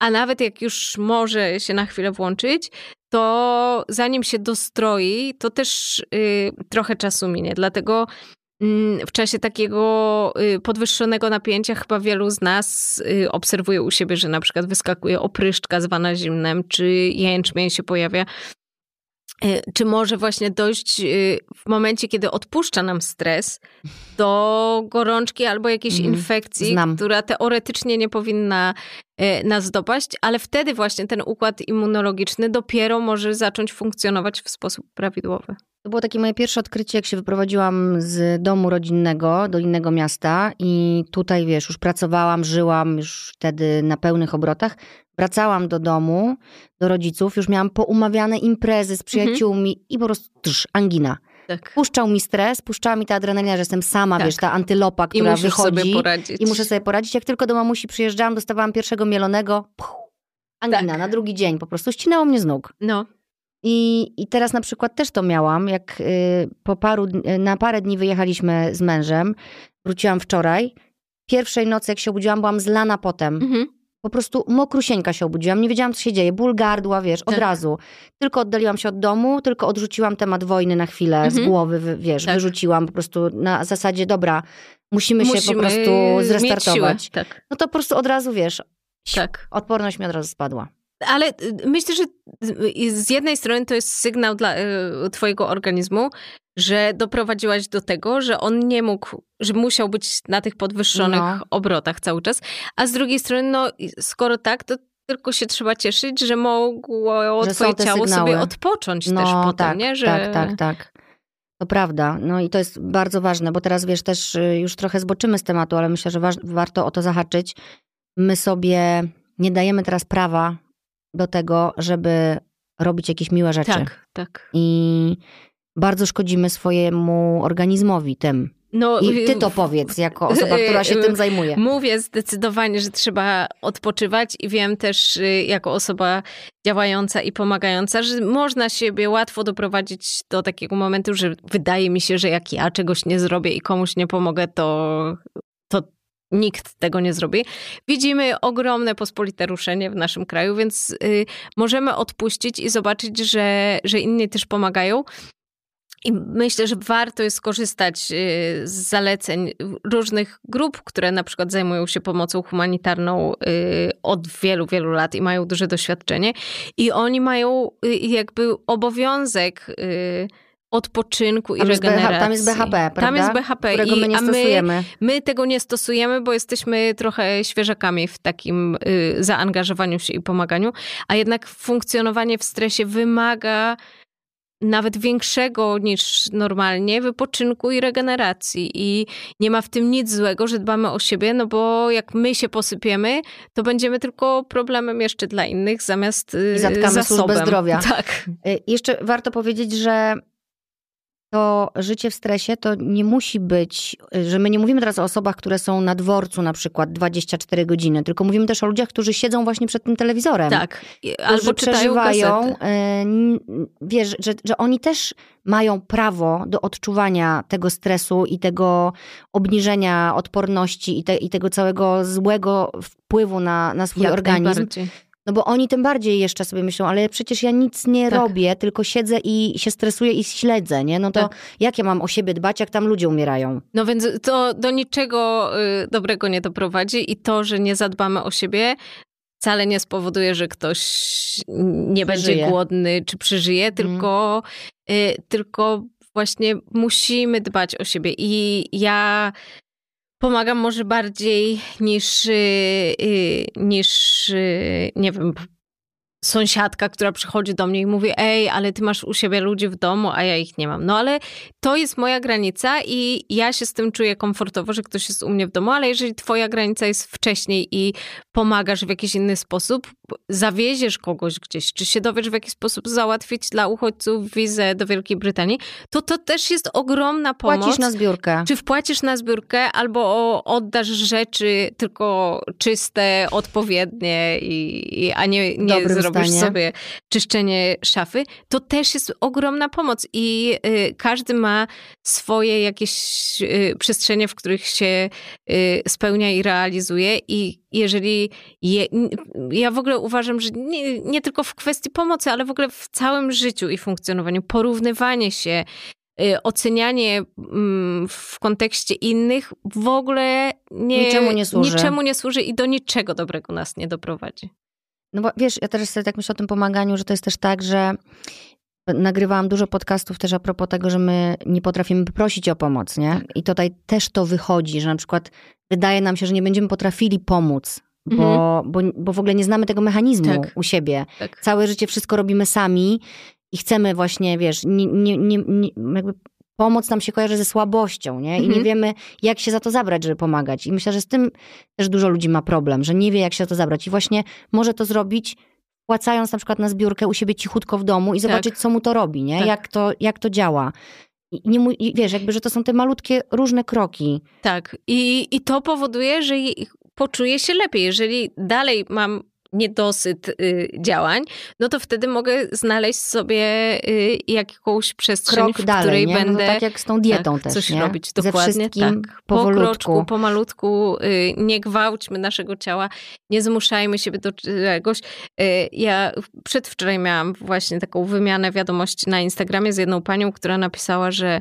a nawet jak już może się na chwilę włączyć, to zanim się dostroi, to też y, trochę czasu minie. Dlatego w czasie takiego y, podwyższonego napięcia chyba wielu z nas y, obserwuje u siebie, że na przykład wyskakuje opryszczka zwana zimnem, czy jęczmień się pojawia. Y, Czy może właśnie dojść w momencie, kiedy odpuszcza nam stres, do gorączki albo jakiejś Mhm. infekcji, Znam. która teoretycznie nie powinna nas dopaść, ale wtedy właśnie ten układ immunologiczny dopiero może zacząć funkcjonować w sposób prawidłowy. To było takie moje pierwsze odkrycie, jak się wyprowadziłam z domu rodzinnego do innego miasta i tutaj, wiesz, już pracowałam, żyłam już wtedy na pełnych obrotach. Wracałam do domu, do rodziców, już miałam poumawiane imprezy z przyjaciółmi i po prostu trz, angina. Tak. Puszczał mi stres, puszczała mi ta adrenalina, że jestem sama, Tak. wiesz, ta antylopa, I która musisz wychodzi i muszę sobie poradzić. Jak tylko do mamusi przyjeżdżałam, dostawałam pierwszego mielonego, puch, angina Tak. na drugi dzień, po prostu ścinało mnie z nóg. No, I, I teraz na przykład też to miałam, jak y, po paru, dni- na parę dni wyjechaliśmy z mężem, wróciłam wczoraj. Pierwszej nocy, jak się obudziłam, byłam zlana potem. mhm. Po prostu mokrusieńka się obudziłam, nie wiedziałam, co się dzieje. Ból gardła, wiesz, od Tak. razu. Tylko oddaliłam się od domu, tylko odrzuciłam temat wojny na chwilę z Mhm. głowy, wy- wiesz, Tak. wyrzuciłam po prostu na zasadzie, dobra, musimy, się po Musimy prostu zrestartować. Siłę. Tak, No to po prostu od razu, wiesz, tak. odporność mi od razu spadła. Ale y, myślę, że z jednej strony to jest sygnał dla y, twojego organizmu, że doprowadziłaś do tego, że on nie mógł, że musiał być na tych podwyższonych No. obrotach cały czas. A z drugiej strony, no skoro tak, to tylko się trzeba cieszyć, że mogło Że twoje ciało sygnały. sobie odpocząć też No potem, tak, nie? Że... tak, tak, tak. To prawda. No i to jest bardzo ważne, bo teraz wiesz, też y, już trochę zboczymy z tematu, ale myślę, że waż, warto o to zahaczyć. My sobie nie dajemy teraz prawa do tego, żeby robić jakieś miłe rzeczy. Tak, tak. I bardzo szkodzimy swojemu organizmowi tym. No, I ty to powiedz, jako osoba, która się tym zajmuje. Mówię zdecydowanie, że trzeba odpoczywać i wiem też y, jako osoba działająca i pomagająca, że można siebie łatwo doprowadzić do takiego momentu, że wydaje mi się, że jak ja czegoś nie zrobię i komuś nie pomogę, to nikt tego nie zrobi. Widzimy ogromne pospolite ruszenie w naszym kraju, więc y, możemy odpuścić i zobaczyć, że, że inni też pomagają. I myślę, że warto jest skorzystać y, z zaleceń różnych grup, które na przykład zajmują się pomocą humanitarną y, od wielu, wielu lat i mają duże doświadczenie. I oni mają jakby obowiązek odpoczynku tam i regeneracji. tam jest BHP, prawda? Tam jest BHP. Którego my nie stosujemy. My, my tego nie stosujemy, bo jesteśmy trochę świeżakami w takim y, zaangażowaniu się i pomaganiu, a jednak funkcjonowanie w stresie wymaga nawet większego niż normalnie wypoczynku i regeneracji. I nie ma w tym nic złego, że dbamy o siebie, no bo jak my się posypiemy, to będziemy tylko problemem jeszcze dla innych zamiast I zatkamy zasobem. służbę zdrowia. Tak. Y, Jeszcze warto powiedzieć, że to życie w stresie to nie musi być, że my nie mówimy teraz o osobach, które są na dworcu na przykład 24 godziny, tylko mówimy też o ludziach, którzy siedzą właśnie przed tym telewizorem. Tak. Albo przeżywają, n- wiesz, że, że oni też mają prawo do odczuwania tego stresu i tego obniżenia odporności i, te, i tego całego złego wpływu na, na swój Jak organizm. najbardziej. No bo oni tym bardziej jeszcze sobie myślą, ale przecież ja nic nie Tak. robię, tylko siedzę i się stresuję i śledzę, nie? No to Tak. jak ja mam o siebie dbać, jak tam ludzie umierają? No więc to do niczego y, dobrego nie doprowadzi i to, że nie zadbamy o siebie, wcale nie spowoduje, że ktoś nie będzie Przeżyje. głodny czy przeżyje, tylko, y, tylko właśnie musimy dbać o siebie. I ja pomagam może bardziej niż, y, y, niż y, nie wiem, sąsiadka, która przychodzi do mnie i mówi, ej, ale ty masz u siebie ludzi w domu, a ja ich nie mam. No ale to jest moja granica i ja się z tym czuję komfortowo, że ktoś jest u mnie w domu, ale jeżeli twoja granica jest wcześniej i pomagasz w jakiś inny sposób, zawieziesz kogoś gdzieś, czy się dowiesz w jakiś sposób załatwić dla uchodźców wizę do Wielkiej Brytanii, to to też jest ogromna pomoc. Płacisz na zbiórkę. Czy wpłacisz na zbiórkę, albo oddasz rzeczy tylko czyste, odpowiednie, i, i, a nie, nie Dobrym zrobisz stanie. sobie czyszczenie szafy, to też jest ogromna pomoc. I y, każdy ma swoje jakieś y, przestrzenie, w których się y, spełnia i realizuje. I jeżeli je, ja w ogóle uważam, że nie, nie tylko w kwestii pomocy, ale w ogóle w całym życiu i funkcjonowaniu, porównywanie się, y, ocenianie mm, w kontekście innych w ogóle nie, Niczemu nie służy. niczemu nie służy i do niczego dobrego nas nie doprowadzi. No bo wiesz, ja też sobie tak myślę o tym pomaganiu, że to jest też tak, że nagrywałam dużo podcastów też a propos tego, że my nie potrafimy prosić o pomoc, nie? Tak. I tutaj też to wychodzi, że na przykład wydaje nam się, że nie będziemy potrafili pomóc, bo, bo, bo w ogóle nie znamy tego mechanizmu Mhm. Tak. u siebie. Tak. Całe życie wszystko robimy sami i chcemy właśnie, wiesz, nie, nie, nie, nie, jakby pomoc nam się kojarzy ze słabością, nie? I nie Mhm. wiemy, jak się za to zabrać, żeby pomagać. I myślę, że z tym też dużo ludzi ma problem, że nie wie, jak się za to zabrać. I właśnie może to zrobić wpłacając na przykład na zbiórkę u siebie cichutko w domu i zobaczyć, co mu to robi, nie? Tak. Jak, to, jak to działa. I nie i wiesz, jakby, że to są te malutkie, różne kroki. Tak. I, I to powoduje, że je- poczuję się lepiej. Jeżeli dalej mam niedosyt y, działań, no to wtedy mogę znaleźć sobie y, jakąś przestrzeń, Krok w dalej, której nie? będę No tak jak z tą dietą tak, też, coś nie? robić. Ze Dokładnie wszystkim tak. powolutku. Po kroczku, pomalutku, y, nie gwałćmy naszego ciała, nie zmuszajmy siebie do czegoś. Ja przedwczoraj miałam właśnie taką wymianę wiadomości na Instagramie z jedną panią, która napisała, że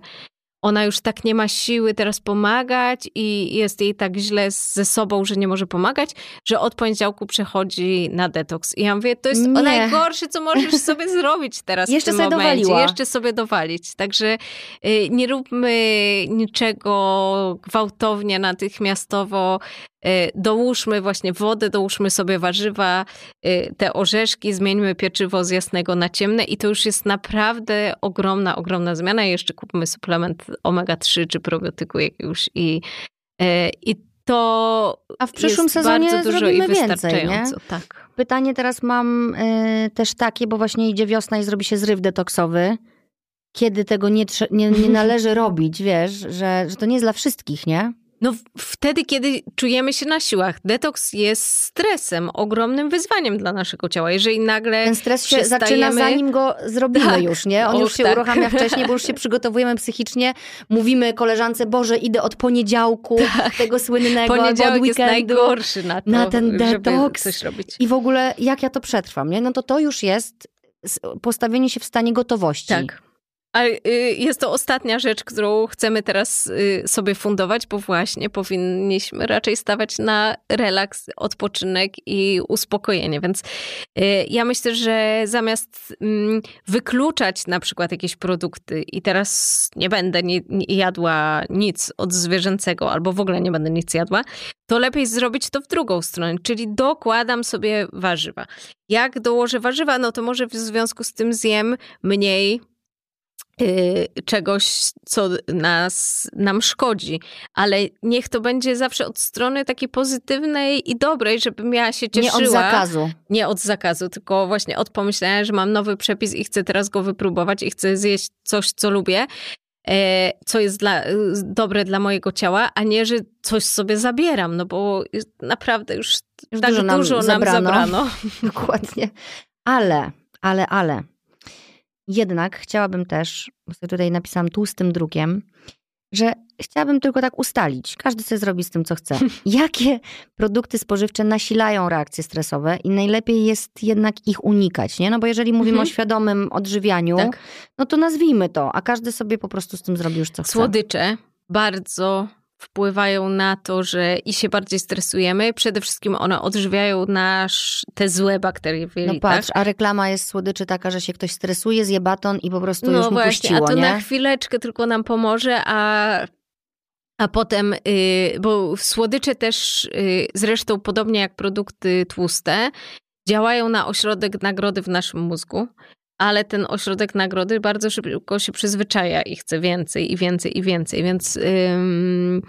ona już tak nie ma siły teraz pomagać i jest jej tak źle ze sobą, że nie może pomagać, że od poniedziałku przechodzi na detoks. I ja mówię, to jest Nie. najgorsze, co możesz <laughs> sobie zrobić teraz Jeszcze w tym sobie momencie. dowaliła. Jeszcze sobie dowalić. Także y, nie róbmy niczego gwałtownie, natychmiastowo. Y, Dołóżmy właśnie wodę, dołóżmy sobie warzywa, y, te orzeszki, zmieńmy pieczywo z jasnego na ciemne i to już jest naprawdę ogromna, ogromna zmiana. I jeszcze kupmy suplement omega-3 czy probiotyku jakiegoś i, y, i to A w przyszłym jest sezonie bardzo dużo i więcej, wystarczająco. Tak. Pytanie teraz mam też takie, bo właśnie idzie wiosna i zrobi się zryw detoksowy. Kiedy tego nie, nie, nie należy <laughs> robić, wiesz, że, że to nie jest dla wszystkich, nie? No wtedy, kiedy czujemy się na siłach. Detoks jest stresem, ogromnym wyzwaniem dla naszego ciała. Jeżeli nagle Ten stres się przestajemy- zaczyna zanim go zrobimy Tak. już, nie? On już się tak. uruchamia <laughs> wcześniej, bo już się przygotowujemy psychicznie. Mówimy koleżance, Boże, idę od poniedziałku, tego słynnego, albo od poniedziałek jest weekendu. najgorszy na to, na ten detoks. coś robić. I w ogóle jak ja to przetrwam, nie? No to to już jest postawienie się w stanie gotowości. Tak. A y, jest to ostatnia rzecz, którą chcemy teraz y, sobie fundować, bo właśnie powinniśmy raczej stawać na relaks, odpoczynek i uspokojenie. Więc y, ja myślę, że zamiast mm, wykluczać na przykład jakieś produkty i teraz nie będę nie, nie jadła nic od zwierzęcego albo w ogóle nie będę nic jadła, to lepiej zrobić to w drugą stronę, czyli dokładam sobie warzywa. Jak dołożę warzywa, no to może w związku z tym zjem mniej czegoś, co nas, nam szkodzi, ale niech to będzie zawsze od strony takiej pozytywnej i dobrej, żebym ja się cieszyła. Nie od zakazu. Nie od zakazu, tylko właśnie od pomyślenia, że mam nowy przepis i chcę teraz go wypróbować i chcę zjeść coś, co lubię, e, co jest dla, y, dobre dla mojego ciała, a nie, że coś sobie zabieram, no bo naprawdę już, już tak dużo nam, dużo nam zabrano. zabrano. <laughs> Dokładnie. Ale, ale, ale jednak chciałabym też, bo sobie tutaj napisałam tłustym drukiem, że chciałabym tylko tak ustalić, każdy sobie zrobi z tym, co chce. <laughs> Jakie produkty spożywcze nasilają reakcje stresowe i najlepiej jest jednak ich unikać, nie? No bo jeżeli mówimy mhm. o świadomym odżywianiu, tak. no to nazwijmy to, a każdy sobie po prostu z tym zrobi już, co chce. Słodycze bardzo wpływają na to, że i się bardziej stresujemy. Przede wszystkim one odżywiają nasz, te złe bakterie w jelitach. No patrz, a reklama jest słodyczy taka, że się ktoś stresuje, zje baton i po prostu no już mu właśnie, puściło, a to nie? na chwileczkę tylko nam pomoże, a a potem, y, bo słodycze też y, zresztą podobnie jak produkty tłuste, działają na ośrodek nagrody w naszym mózgu ale ten ośrodek nagrody bardzo szybko się przyzwyczaja i chce więcej i więcej i więcej, więc ym,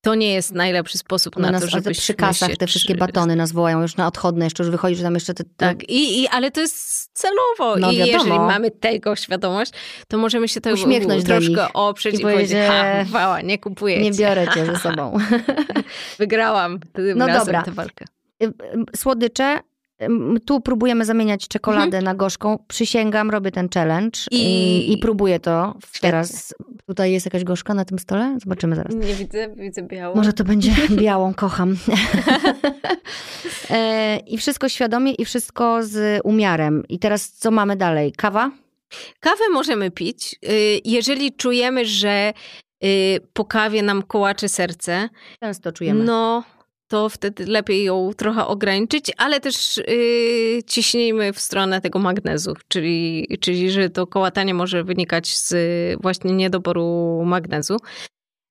to nie jest najlepszy sposób na nas, to, żeby przy kasach te wszystkie batony nas wołają już na odchodne, jeszcze już wychodzi, że tam jeszcze te... te... Tak, I, i, ale to jest celowo no, i wiadomo. jeżeli mamy tego świadomność, to możemy się tego Uśmiechnąć troszkę oprzeć i, i powiedzieć, ha, wała, nie kupuję Nie biorę cię ze <laughs> sobą. Wygrałam tym no razem dobra. tę walkę. Y, y, słodycze tu próbujemy zamieniać czekoladę mhm. na gorzką. Przysięgam, robię ten challenge i, i, i próbuję to. Teraz tutaj jest jakaś gorzka na tym stole? Zobaczymy zaraz. Nie widzę, widzę białą. Może to będzie <laughs> białą, kocham. <laughs> e, I wszystko świadomie i wszystko z umiarem. I teraz co mamy dalej? Kawa? Kawę możemy pić, y, jeżeli czujemy, że y, po kawie nam kołacze serce. Często czujemy. No, to wtedy lepiej ją trochę ograniczyć, ale też yy, ciśnijmy w stronę tego magnezu, czyli, czyli że to kołatanie może wynikać z właśnie niedoboru magnezu.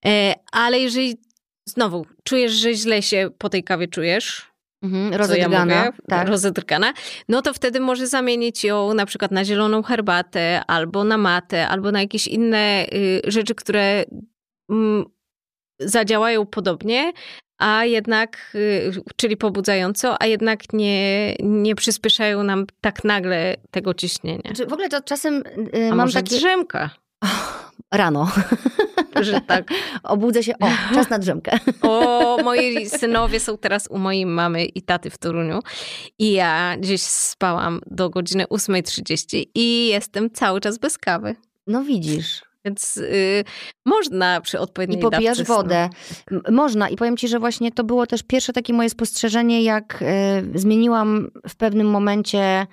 E, ale jeżeli znowu czujesz, że źle się po tej kawie czujesz, Mhm, rozedrgana, ja tak. rozedrgana, no to wtedy może zamienić ją na przykład na zieloną herbatę, albo na matę, albo na jakieś inne y, rzeczy, które mm, zadziałają podobnie, a jednak, y, czyli pobudzająco, a jednak nie, nie przyspieszają nam tak nagle tego ciśnienia. w ogóle to czasem yy, a mam może takie... drzemka. <laughs> rano. Że tak. <laughs> Obudzę się, o, czas na drzemkę. O, moi synowie są teraz u mojej mamy i taty w Toruniu i ja gdzieś spałam do godziny 8.30 i jestem cały czas bez kawy. No widzisz. Więc y, można przy odpowiedniej I popijasz wodę. Można. I powiem ci, że właśnie to było też pierwsze takie moje spostrzeżenie, jak y, zmieniłam w pewnym momencie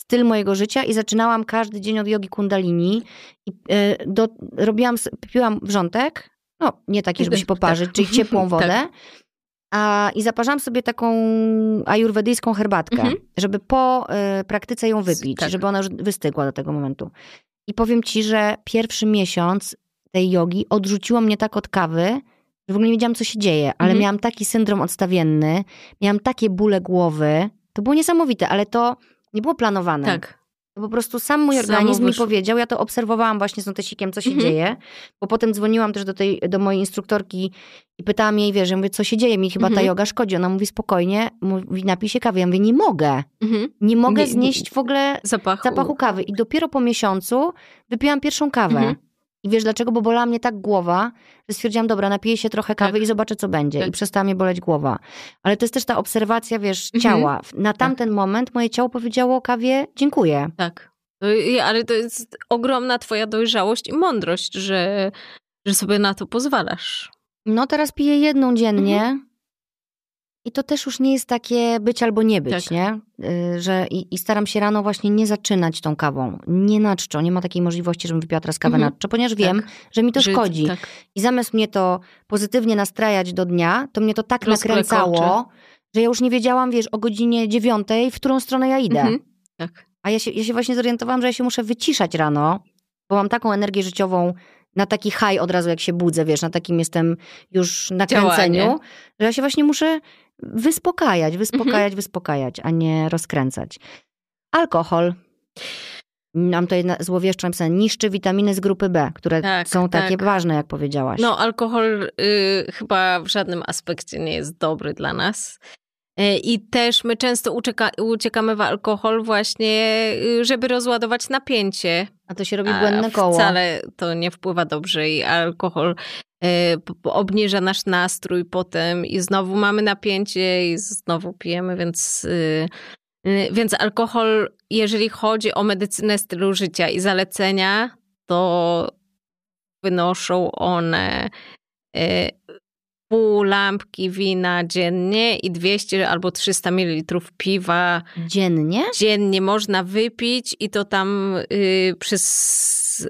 styl mojego życia i zaczynałam każdy dzień od jogi kundalini. I y, do, robiłam, piłam wrzątek, no nie taki, żeby się <laughs> poparzyć, tak. czyli ciepłą <laughs> wodę. tak. A, I zaparzałam sobie taką ajurwedyjską herbatkę, mhm. żeby po y, praktyce ją wypić, tak. żeby ona już wystygła do tego momentu. I powiem ci, że pierwszy miesiąc tej jogi odrzuciło mnie tak od kawy, że w ogóle nie wiedziałam, co się dzieje, ale mhm. miałam taki syndrom odstawienny, miałam takie bóle głowy. To było niesamowite, ale to nie było planowane. Tak. Po prostu sam mój organizm mi powiedział, ja to obserwowałam właśnie z notesikiem, co się mhm. dzieje, bo potem dzwoniłam też do, tej, do mojej instruktorki i pytałam jej, wiesz, ja mówię, co się dzieje, mi chyba mhm. ta yoga szkodzi. Ona mówi spokojnie, mówi napij się kawy. Ja mówię, nie mogę. Mhm. Nie mogę nie, znieść w ogóle zapachu. zapachu. kawy. I dopiero po miesiącu wypiłam pierwszą kawę. Mhm. I wiesz dlaczego? Bo bolała mnie tak głowa, że stwierdziłam, dobra, napiję się trochę kawy tak. i zobaczę, co będzie. Tak. I przestała mnie boleć głowa. Ale to jest też ta obserwacja, wiesz, mhm. ciała. Na tak. tamten tak. moment moje ciało powiedziało kawie, dziękuję. Tak. Ale to jest ogromna twoja dojrzałość i mądrość, że, że sobie na to pozwalasz. No teraz piję jedną dziennie. Mhm. I to też już nie jest takie być albo nie być, Tak. nie? Y, Że i, i staram się rano właśnie nie zaczynać tą kawą. Nie na czczo. Nie ma takiej możliwości, żebym wypiła teraz kawę Mhm. na czczo, ponieważ wiem, Tak. że mi to Że- szkodzi. Tak. I zamiast mnie to pozytywnie nastrajać do dnia, to mnie to tak nakręcało, że ja już nie wiedziałam, wiesz, o godzinie dziewiątej, w którą stronę ja idę. Mhm. Tak. A ja się, ja się właśnie zorientowałam, że ja się muszę wyciszać rano, bo mam taką energię życiową na taki high od razu, jak się budzę, wiesz, na takim jestem już nakręceniu, Działanie. że ja się właśnie muszę wyspokajać, wyspokajać, Mhm. wyspokajać, a nie rozkręcać. Alkohol. Mam tutaj złowieszczo napisane, niszczy witaminy z grupy B, które Tak, są takie tak. ważne, jak powiedziałaś. No, alkohol y, chyba w żadnym aspekcie nie jest dobry dla nas. Y, I też my często ucieka, uciekamy w alkohol właśnie, y, żeby rozładować napięcie. a to się robi błędne koło. Wcale to nie wpływa dobrze i alkohol p- obniża nasz nastrój potem i znowu mamy napięcie i znowu pijemy, więc, y, y, więc alkohol, jeżeli chodzi o medycynę stylu życia i zalecenia, to wynoszą one y, pół lampki wina dziennie i 200 albo 300 ml piwa Dziennie? dziennie można wypić i to tam y, przez,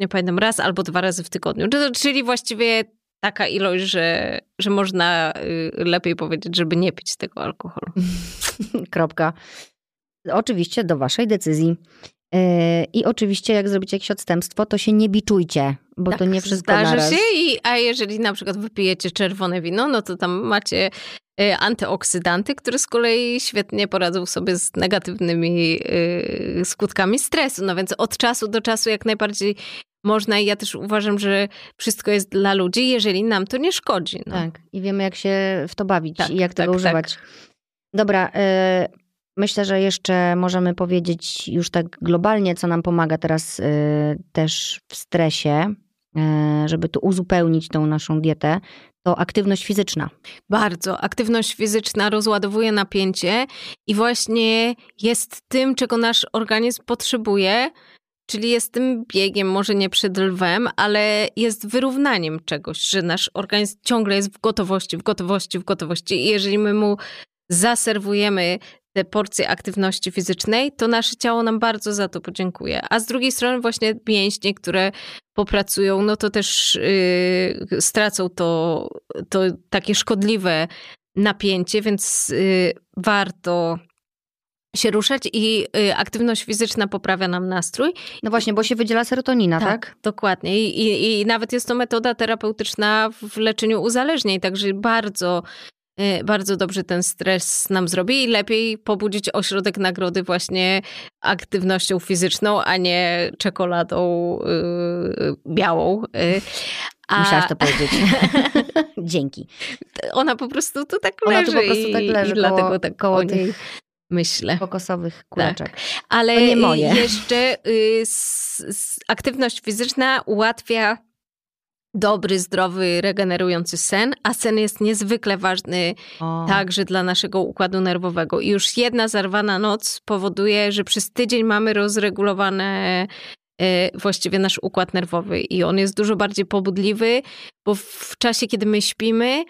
nie pamiętam, raz albo dwa razy w tygodniu. Czy- Czyli właściwie taka ilość, że, że można y, lepiej powiedzieć, żeby nie pić tego alkoholu. <laughs> Kropka. Oczywiście do waszej decyzji. Yy, I oczywiście, jak zrobicie jakieś odstępstwo, to się nie biczujcie, bo to nie wszystko Tak, Zdarzy naraz. się, i, a jeżeli na przykład wypijecie czerwone wino, no to tam macie y, antyoksydanty, które z kolei świetnie poradzą sobie z negatywnymi y, skutkami stresu. No więc od czasu do czasu jak najbardziej można i ja też uważam, że wszystko jest dla ludzi, jeżeli nam to nie szkodzi. No. Tak, i wiemy, jak się w to bawić Tak, i jak tego tak, używać. Dobra, myślę, że jeszcze możemy powiedzieć już tak globalnie, co nam pomaga teraz yy, też w stresie, yy, żeby tu uzupełnić tą naszą dietę, to aktywność fizyczna. Bardzo. Aktywność fizyczna rozładowuje napięcie i właśnie jest tym, czego nasz organizm potrzebuje, czyli jest tym biegiem, może nie przed lwem, ale jest wyrównaniem czegoś, że nasz organizm ciągle jest w gotowości, w gotowości, w gotowości i jeżeli my mu zaserwujemy te porcje aktywności fizycznej, to nasze ciało nam bardzo za to podziękuje. A z drugiej strony właśnie mięśnie, które popracują, no to też yy, stracą to, to takie szkodliwe napięcie, więc yy, warto się ruszać i y, aktywność fizyczna poprawia nam nastrój. No właśnie, bo się wydziela serotonina, tak? Dokładnie. I, i, I nawet jest to metoda terapeutyczna w leczeniu uzależnień, także bardzo, bardzo dobrze ten stres nam zrobi i lepiej pobudzić ośrodek nagrody właśnie aktywnością fizyczną, a nie czekoladą y, białą. Y, a Musiałaś to powiedzieć. <laughs> Dzięki. ona po prostu tu tak Ona leży tu po prostu i, tak leży i koło- dlatego tak koło o niej tych myślę. kokosowych kuleczek. Ale To moje. y, jeszcze y, s, s, aktywność fizyczna ułatwia dobry, zdrowy, regenerujący sen, a sen jest niezwykle ważny O. także dla naszego układu nerwowego. I już jedna zarwana noc powoduje, że przez tydzień mamy rozregulowane y, właściwie nasz układ nerwowy i on jest dużo bardziej pobudliwy, bo w czasie, kiedy my śpimy,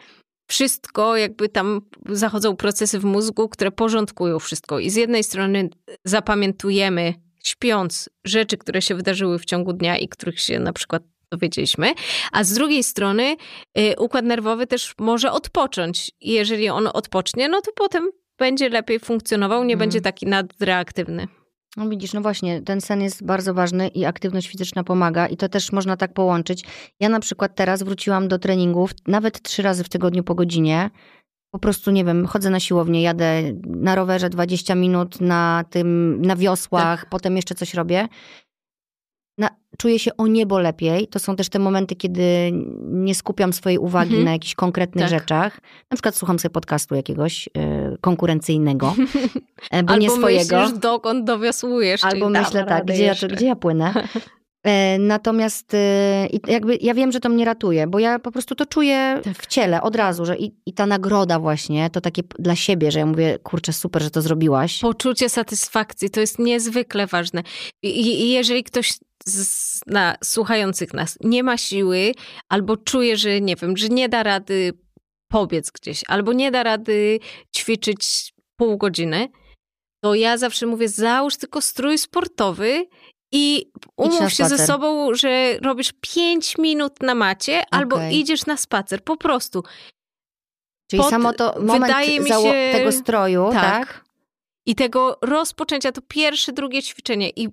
wszystko jakby tam zachodzą procesy w mózgu, które porządkują wszystko. I z jednej strony zapamiętujemy śpiąc rzeczy, które się wydarzyły w ciągu dnia i których się na przykład dowiedzieliśmy, a z drugiej strony y, układ nerwowy też może odpocząć. I jeżeli on odpocznie, no to potem będzie lepiej funkcjonował, nie Mhm. będzie taki nadreaktywny. No widzisz, no właśnie, ten sen jest bardzo ważny i aktywność fizyczna pomaga i to też można tak połączyć. Ja na przykład teraz wróciłam do treningów nawet trzy razy w tygodniu po godzinie. Po prostu, nie wiem, chodzę na siłownię, jadę na rowerze 20 minut na tym, na wiosłach, Tak. potem jeszcze coś robię. Na, czuję się o niebo lepiej. To są też te momenty, kiedy nie skupiam swojej uwagi Mhm. na jakichś konkretnych Tak. rzeczach. Na przykład słucham sobie podcastu jakiegoś y, konkurencyjnego, <laughs> e, bo Albo nie swojego. myślisz, dokąd dowiosłujesz. Albo myślę tak, gdzie ja, gdzie ja płynę. <laughs> E, Natomiast jakby ja wiem, że to mnie ratuje, bo ja po prostu to czuję Tak. w ciele od razu, że i, i ta nagroda właśnie, to takie dla siebie, że ja mówię, kurczę, super, że to zrobiłaś. Poczucie satysfakcji to jest niezwykle ważne. I, i jeżeli ktoś z na, słuchających nas nie ma siły albo czuje, że nie wiem, że nie da rady pobiec gdzieś, albo nie da rady ćwiczyć pół godziny, to ja zawsze mówię, załóż tylko strój sportowy i umów się ze sobą, że robisz 5 minut na macie okay. albo idziesz na spacer, po prostu. Czyli Pod, samo to moment wydaje mi się, tego stroju, tak? tak? I tego rozpoczęcia, to pierwsze, drugie ćwiczenie i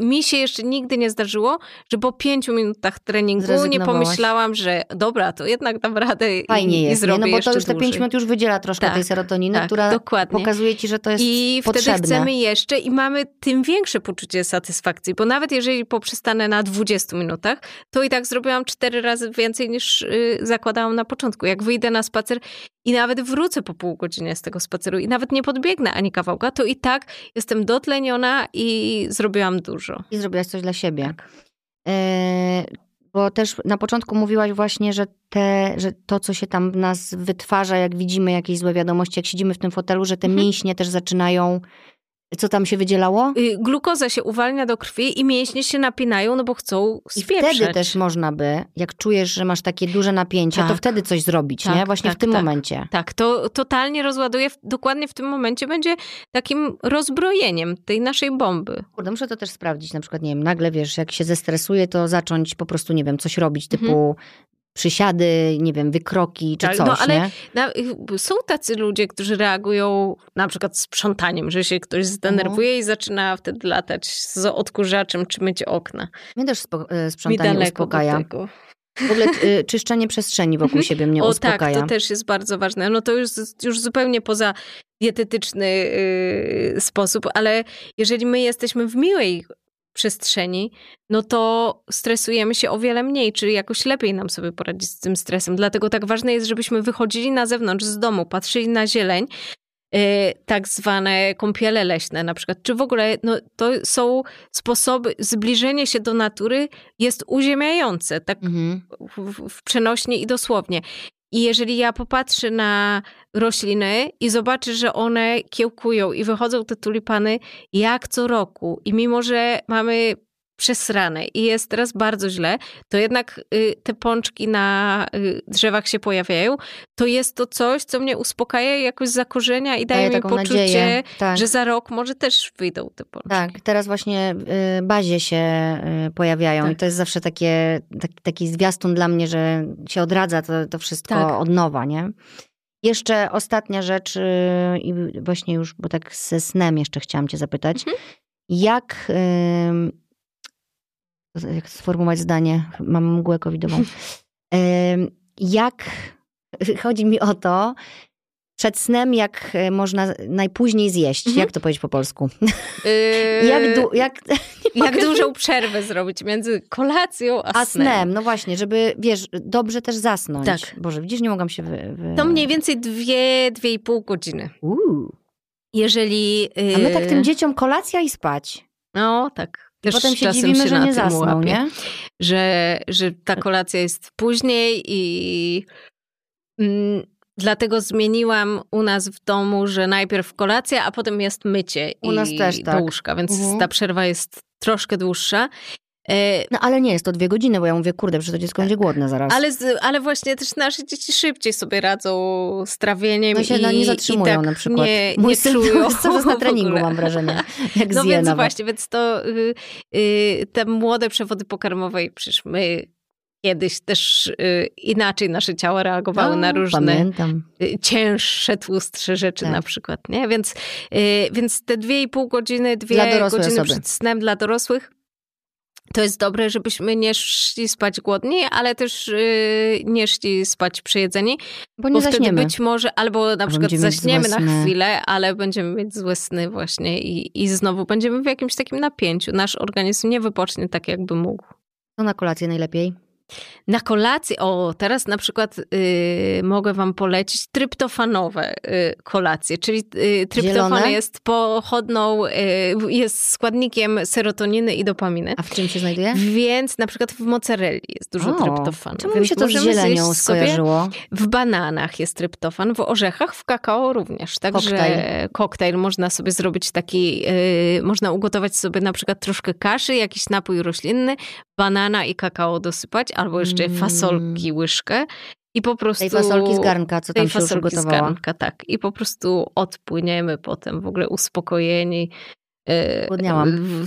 mi się jeszcze nigdy nie zdarzyło, że po pięciu minutach treningu nie pomyślałam, że dobra, to jednak dam radę Fajnie i, jest, i zrobię nie? No bo to już te pięć minut już wydziela troszkę tak, tej serotoniny, tak, która dokładnie. pokazuje ci, że to jest I potrzebne. wtedy chcemy jeszcze i mamy tym większe poczucie satysfakcji, bo nawet jeżeli poprzestanę na 20 minutach, to i tak zrobiłam cztery razy więcej niż y, zakładałam na początku. Jak wyjdę na spacer i nawet wrócę po pół godziny z tego spaceru i nawet nie podbiegnę ani kawałka, to i tak jestem dotleniona i zrobiłam dużo. I zrobiłaś coś dla siebie. Tak. E, bo też na początku mówiłaś właśnie, że, te, że to, co się tam w nas wytwarza, jak widzimy jakieś złe wiadomości, jak siedzimy w tym fotelu, że te mhm. mięśnie też zaczynają co tam się wydzielało? Y, glukoza się uwalnia do krwi i mięśnie się napinają, no bo chcą spieprzać. I wtedy też można by, jak czujesz, że masz takie duże napięcie, tak. to wtedy coś zrobić, tak, nie? Właśnie tak, w tym tak. momencie. Tak, to totalnie rozładuje, dokładnie w tym momencie będzie takim rozbrojeniem tej naszej bomby. Kurde, muszę to też sprawdzić, na przykład, nie wiem, nagle wiesz, jak się zestresuje, to zacząć po prostu, nie wiem, coś robić, typu mhm przysiady, nie wiem, wykroki czy tak, coś, no, ale na, są tacy ludzie, którzy reagują na przykład sprzątaniem, że się ktoś zdenerwuje mhm. i zaczyna wtedy latać z odkurzaczem czy myć okna. Mnie też spo, e, sprzątanie Mi uspokaja. W ogóle y, <laughs> czyszczenie przestrzeni wokół siebie mnie o, uspokaja. O tak, to też jest bardzo ważne. No to już, już zupełnie poza dietetyczny y, sposób, ale jeżeli my jesteśmy w miłej przestrzeni, no to stresujemy się o wiele mniej, czyli jakoś lepiej nam sobie poradzić z tym stresem. Dlatego tak ważne jest, żebyśmy wychodzili na zewnątrz z domu, patrzyli na zieleń, yy, tak zwane kąpiele leśne na przykład, czy w ogóle no, to są sposoby, zbliżenie się do natury jest uziemiające, tak mhm. w, w przenośnie i dosłownie. I jeżeli ja popatrzę na rośliny i zobaczę, że one kiełkują i wychodzą te tulipany jak co roku, i mimo, że mamy przesrane i jest teraz bardzo źle, to jednak y, te pączki na y, drzewach się pojawiają, to jest to coś, co mnie uspokaja jakoś zakorzenia i daje, daje mi poczucie, tak. że za rok może też wyjdą te pączki. Tak, teraz właśnie y, bazie się pojawiają tak. i to jest zawsze takie, taki, taki zwiastun dla mnie, że się odradza to, to wszystko tak. od nowa, nie? Jeszcze ostatnia rzecz i właśnie już, bo tak ze snem jeszcze chciałam cię zapytać. Mhm. Jak jak sformułować zdanie, mam mgłę <laughs> covidową. Jak, chodzi mi o to, przed snem, jak e, można najpóźniej zjeść. Mhm. Jak to powiedzieć po polsku? Yy, jak, du, jak, <laughs> jak dużą przerwę zrobić między kolacją a, a snem. snem. No właśnie, żeby, wiesz, dobrze też zasnąć. Tak. Boże, widzisz, nie mogłam się wy... wy... To mniej więcej dwie, dwie i pół godziny. Uuu. Jeżeli... Yy... A my tak tym dzieciom kolacja i spać. No, tak. Też Potem się dziwimy, się że nie zasnął, nie? Że, że ta kolacja jest później i mm, dlatego zmieniłam u nas w domu, że najpierw kolacja, a potem jest mycie u i nas też, tak. do łóżka, więc mhm. ta przerwa jest troszkę dłuższa. E, no ale nie jest to dwie godziny, bo ja mówię, kurde, że to dziecko będzie głodne zaraz. Ale, ale właśnie też nasze dzieci szybciej sobie radzą z trawieniem. No się i, nie zatrzymują tak na przykład. Nie, Mój nie syn czują cały na <laughs> treningu, mam wrażenie. Jak no więc nawet. właśnie, więc to y, y, te młode przewody pokarmowe, przecież my kiedyś też y, inaczej nasze ciała reagowały no, na różne pamiętam. Y, cięższe, tłustsze rzeczy tak. na przykład, nie? Więc, y, więc te dwie i pół godziny, dwie godziny osoby. przed snem dla dorosłych to jest dobre, żebyśmy nie szli spać głodni, ale też yy, nie szli spać przejedzeni. Bo nie bo wtedy być może, albo na przykład zaśniemy na chwilę, ale będziemy mieć złe sny właśnie i, i znowu będziemy w jakimś takim napięciu. Nasz organizm nie wypocznie tak, jakby mógł. Co na kolację najlepiej? Na kolację, o teraz na przykład y, mogę wam polecić tryptofanowe y, kolacje, czyli y, tryptofan Zielone? jest pochodną, y, jest składnikiem serotoniny i dopaminy. A w czym się znajduje? Więc na przykład w mozzarelli jest dużo o, tryptofanu. Czemu mi się to z zielenią skojarzyło? W bananach jest tryptofan, w orzechach, w kakao również. Także koktajl, koktajl można sobie zrobić taki, y, można ugotować sobie na przykład troszkę kaszy, jakiś napój roślinny, banana i kakao dosypać, albo jeszcze mm. fasolki łyżkę I po prostu... Tej fasolki z garnka, co tam tej się już fasolki z ugotowała. garnka, tak. I po prostu odpłyniemy potem w ogóle uspokojeni. E, Głodniałam.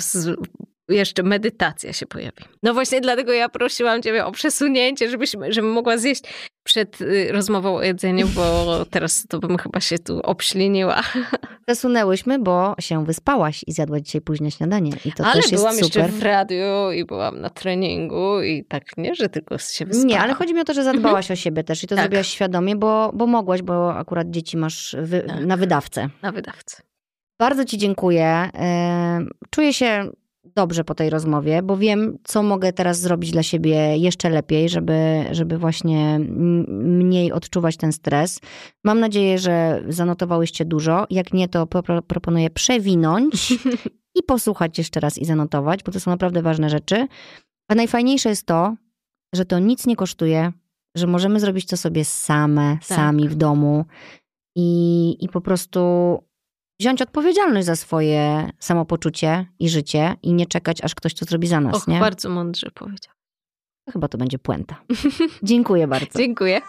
Jeszcze medytacja się pojawi. No właśnie dlatego ja prosiłam ciebie o przesunięcie, żebyś, żebym mogła zjeść przed y, rozmową o jedzeniu, bo <laughs> teraz to bym chyba się tu obśliniła. Przesunęłyśmy, bo się wyspałaś i zjadłaś dzisiaj późne śniadanie. I to Ale też jest byłam super. jeszcze w radiu i byłam na treningu i tak nie, że tylko się wyspałam. Nie, ale chodzi mi o to, że zadbałaś o siebie też i to Tak. zrobiłaś świadomie, bo, bo mogłaś, bo akurat dzieci masz wy, Tak. na wydawcę. Na wydawcy. Bardzo Ci dziękuję. E, Czuję się dobrze po tej rozmowie, bo wiem, co mogę teraz zrobić dla siebie jeszcze lepiej, żeby, żeby właśnie mniej odczuwać ten stres. Mam nadzieję, że zanotowałyście dużo. Jak nie, to pro- proponuję przewinąć i posłuchać jeszcze raz i zanotować, bo to są naprawdę ważne rzeczy. A najfajniejsze jest to, że to nic nie kosztuje, że możemy zrobić to sobie same, sami w domu i, i po prostu wziąć odpowiedzialność za swoje samopoczucie i życie i nie czekać, aż ktoś to zrobi za nas, Och, nie? bardzo mądrze powiedział. Chyba to będzie puenta. Dziękuję bardzo. <laughs> Dziękuję.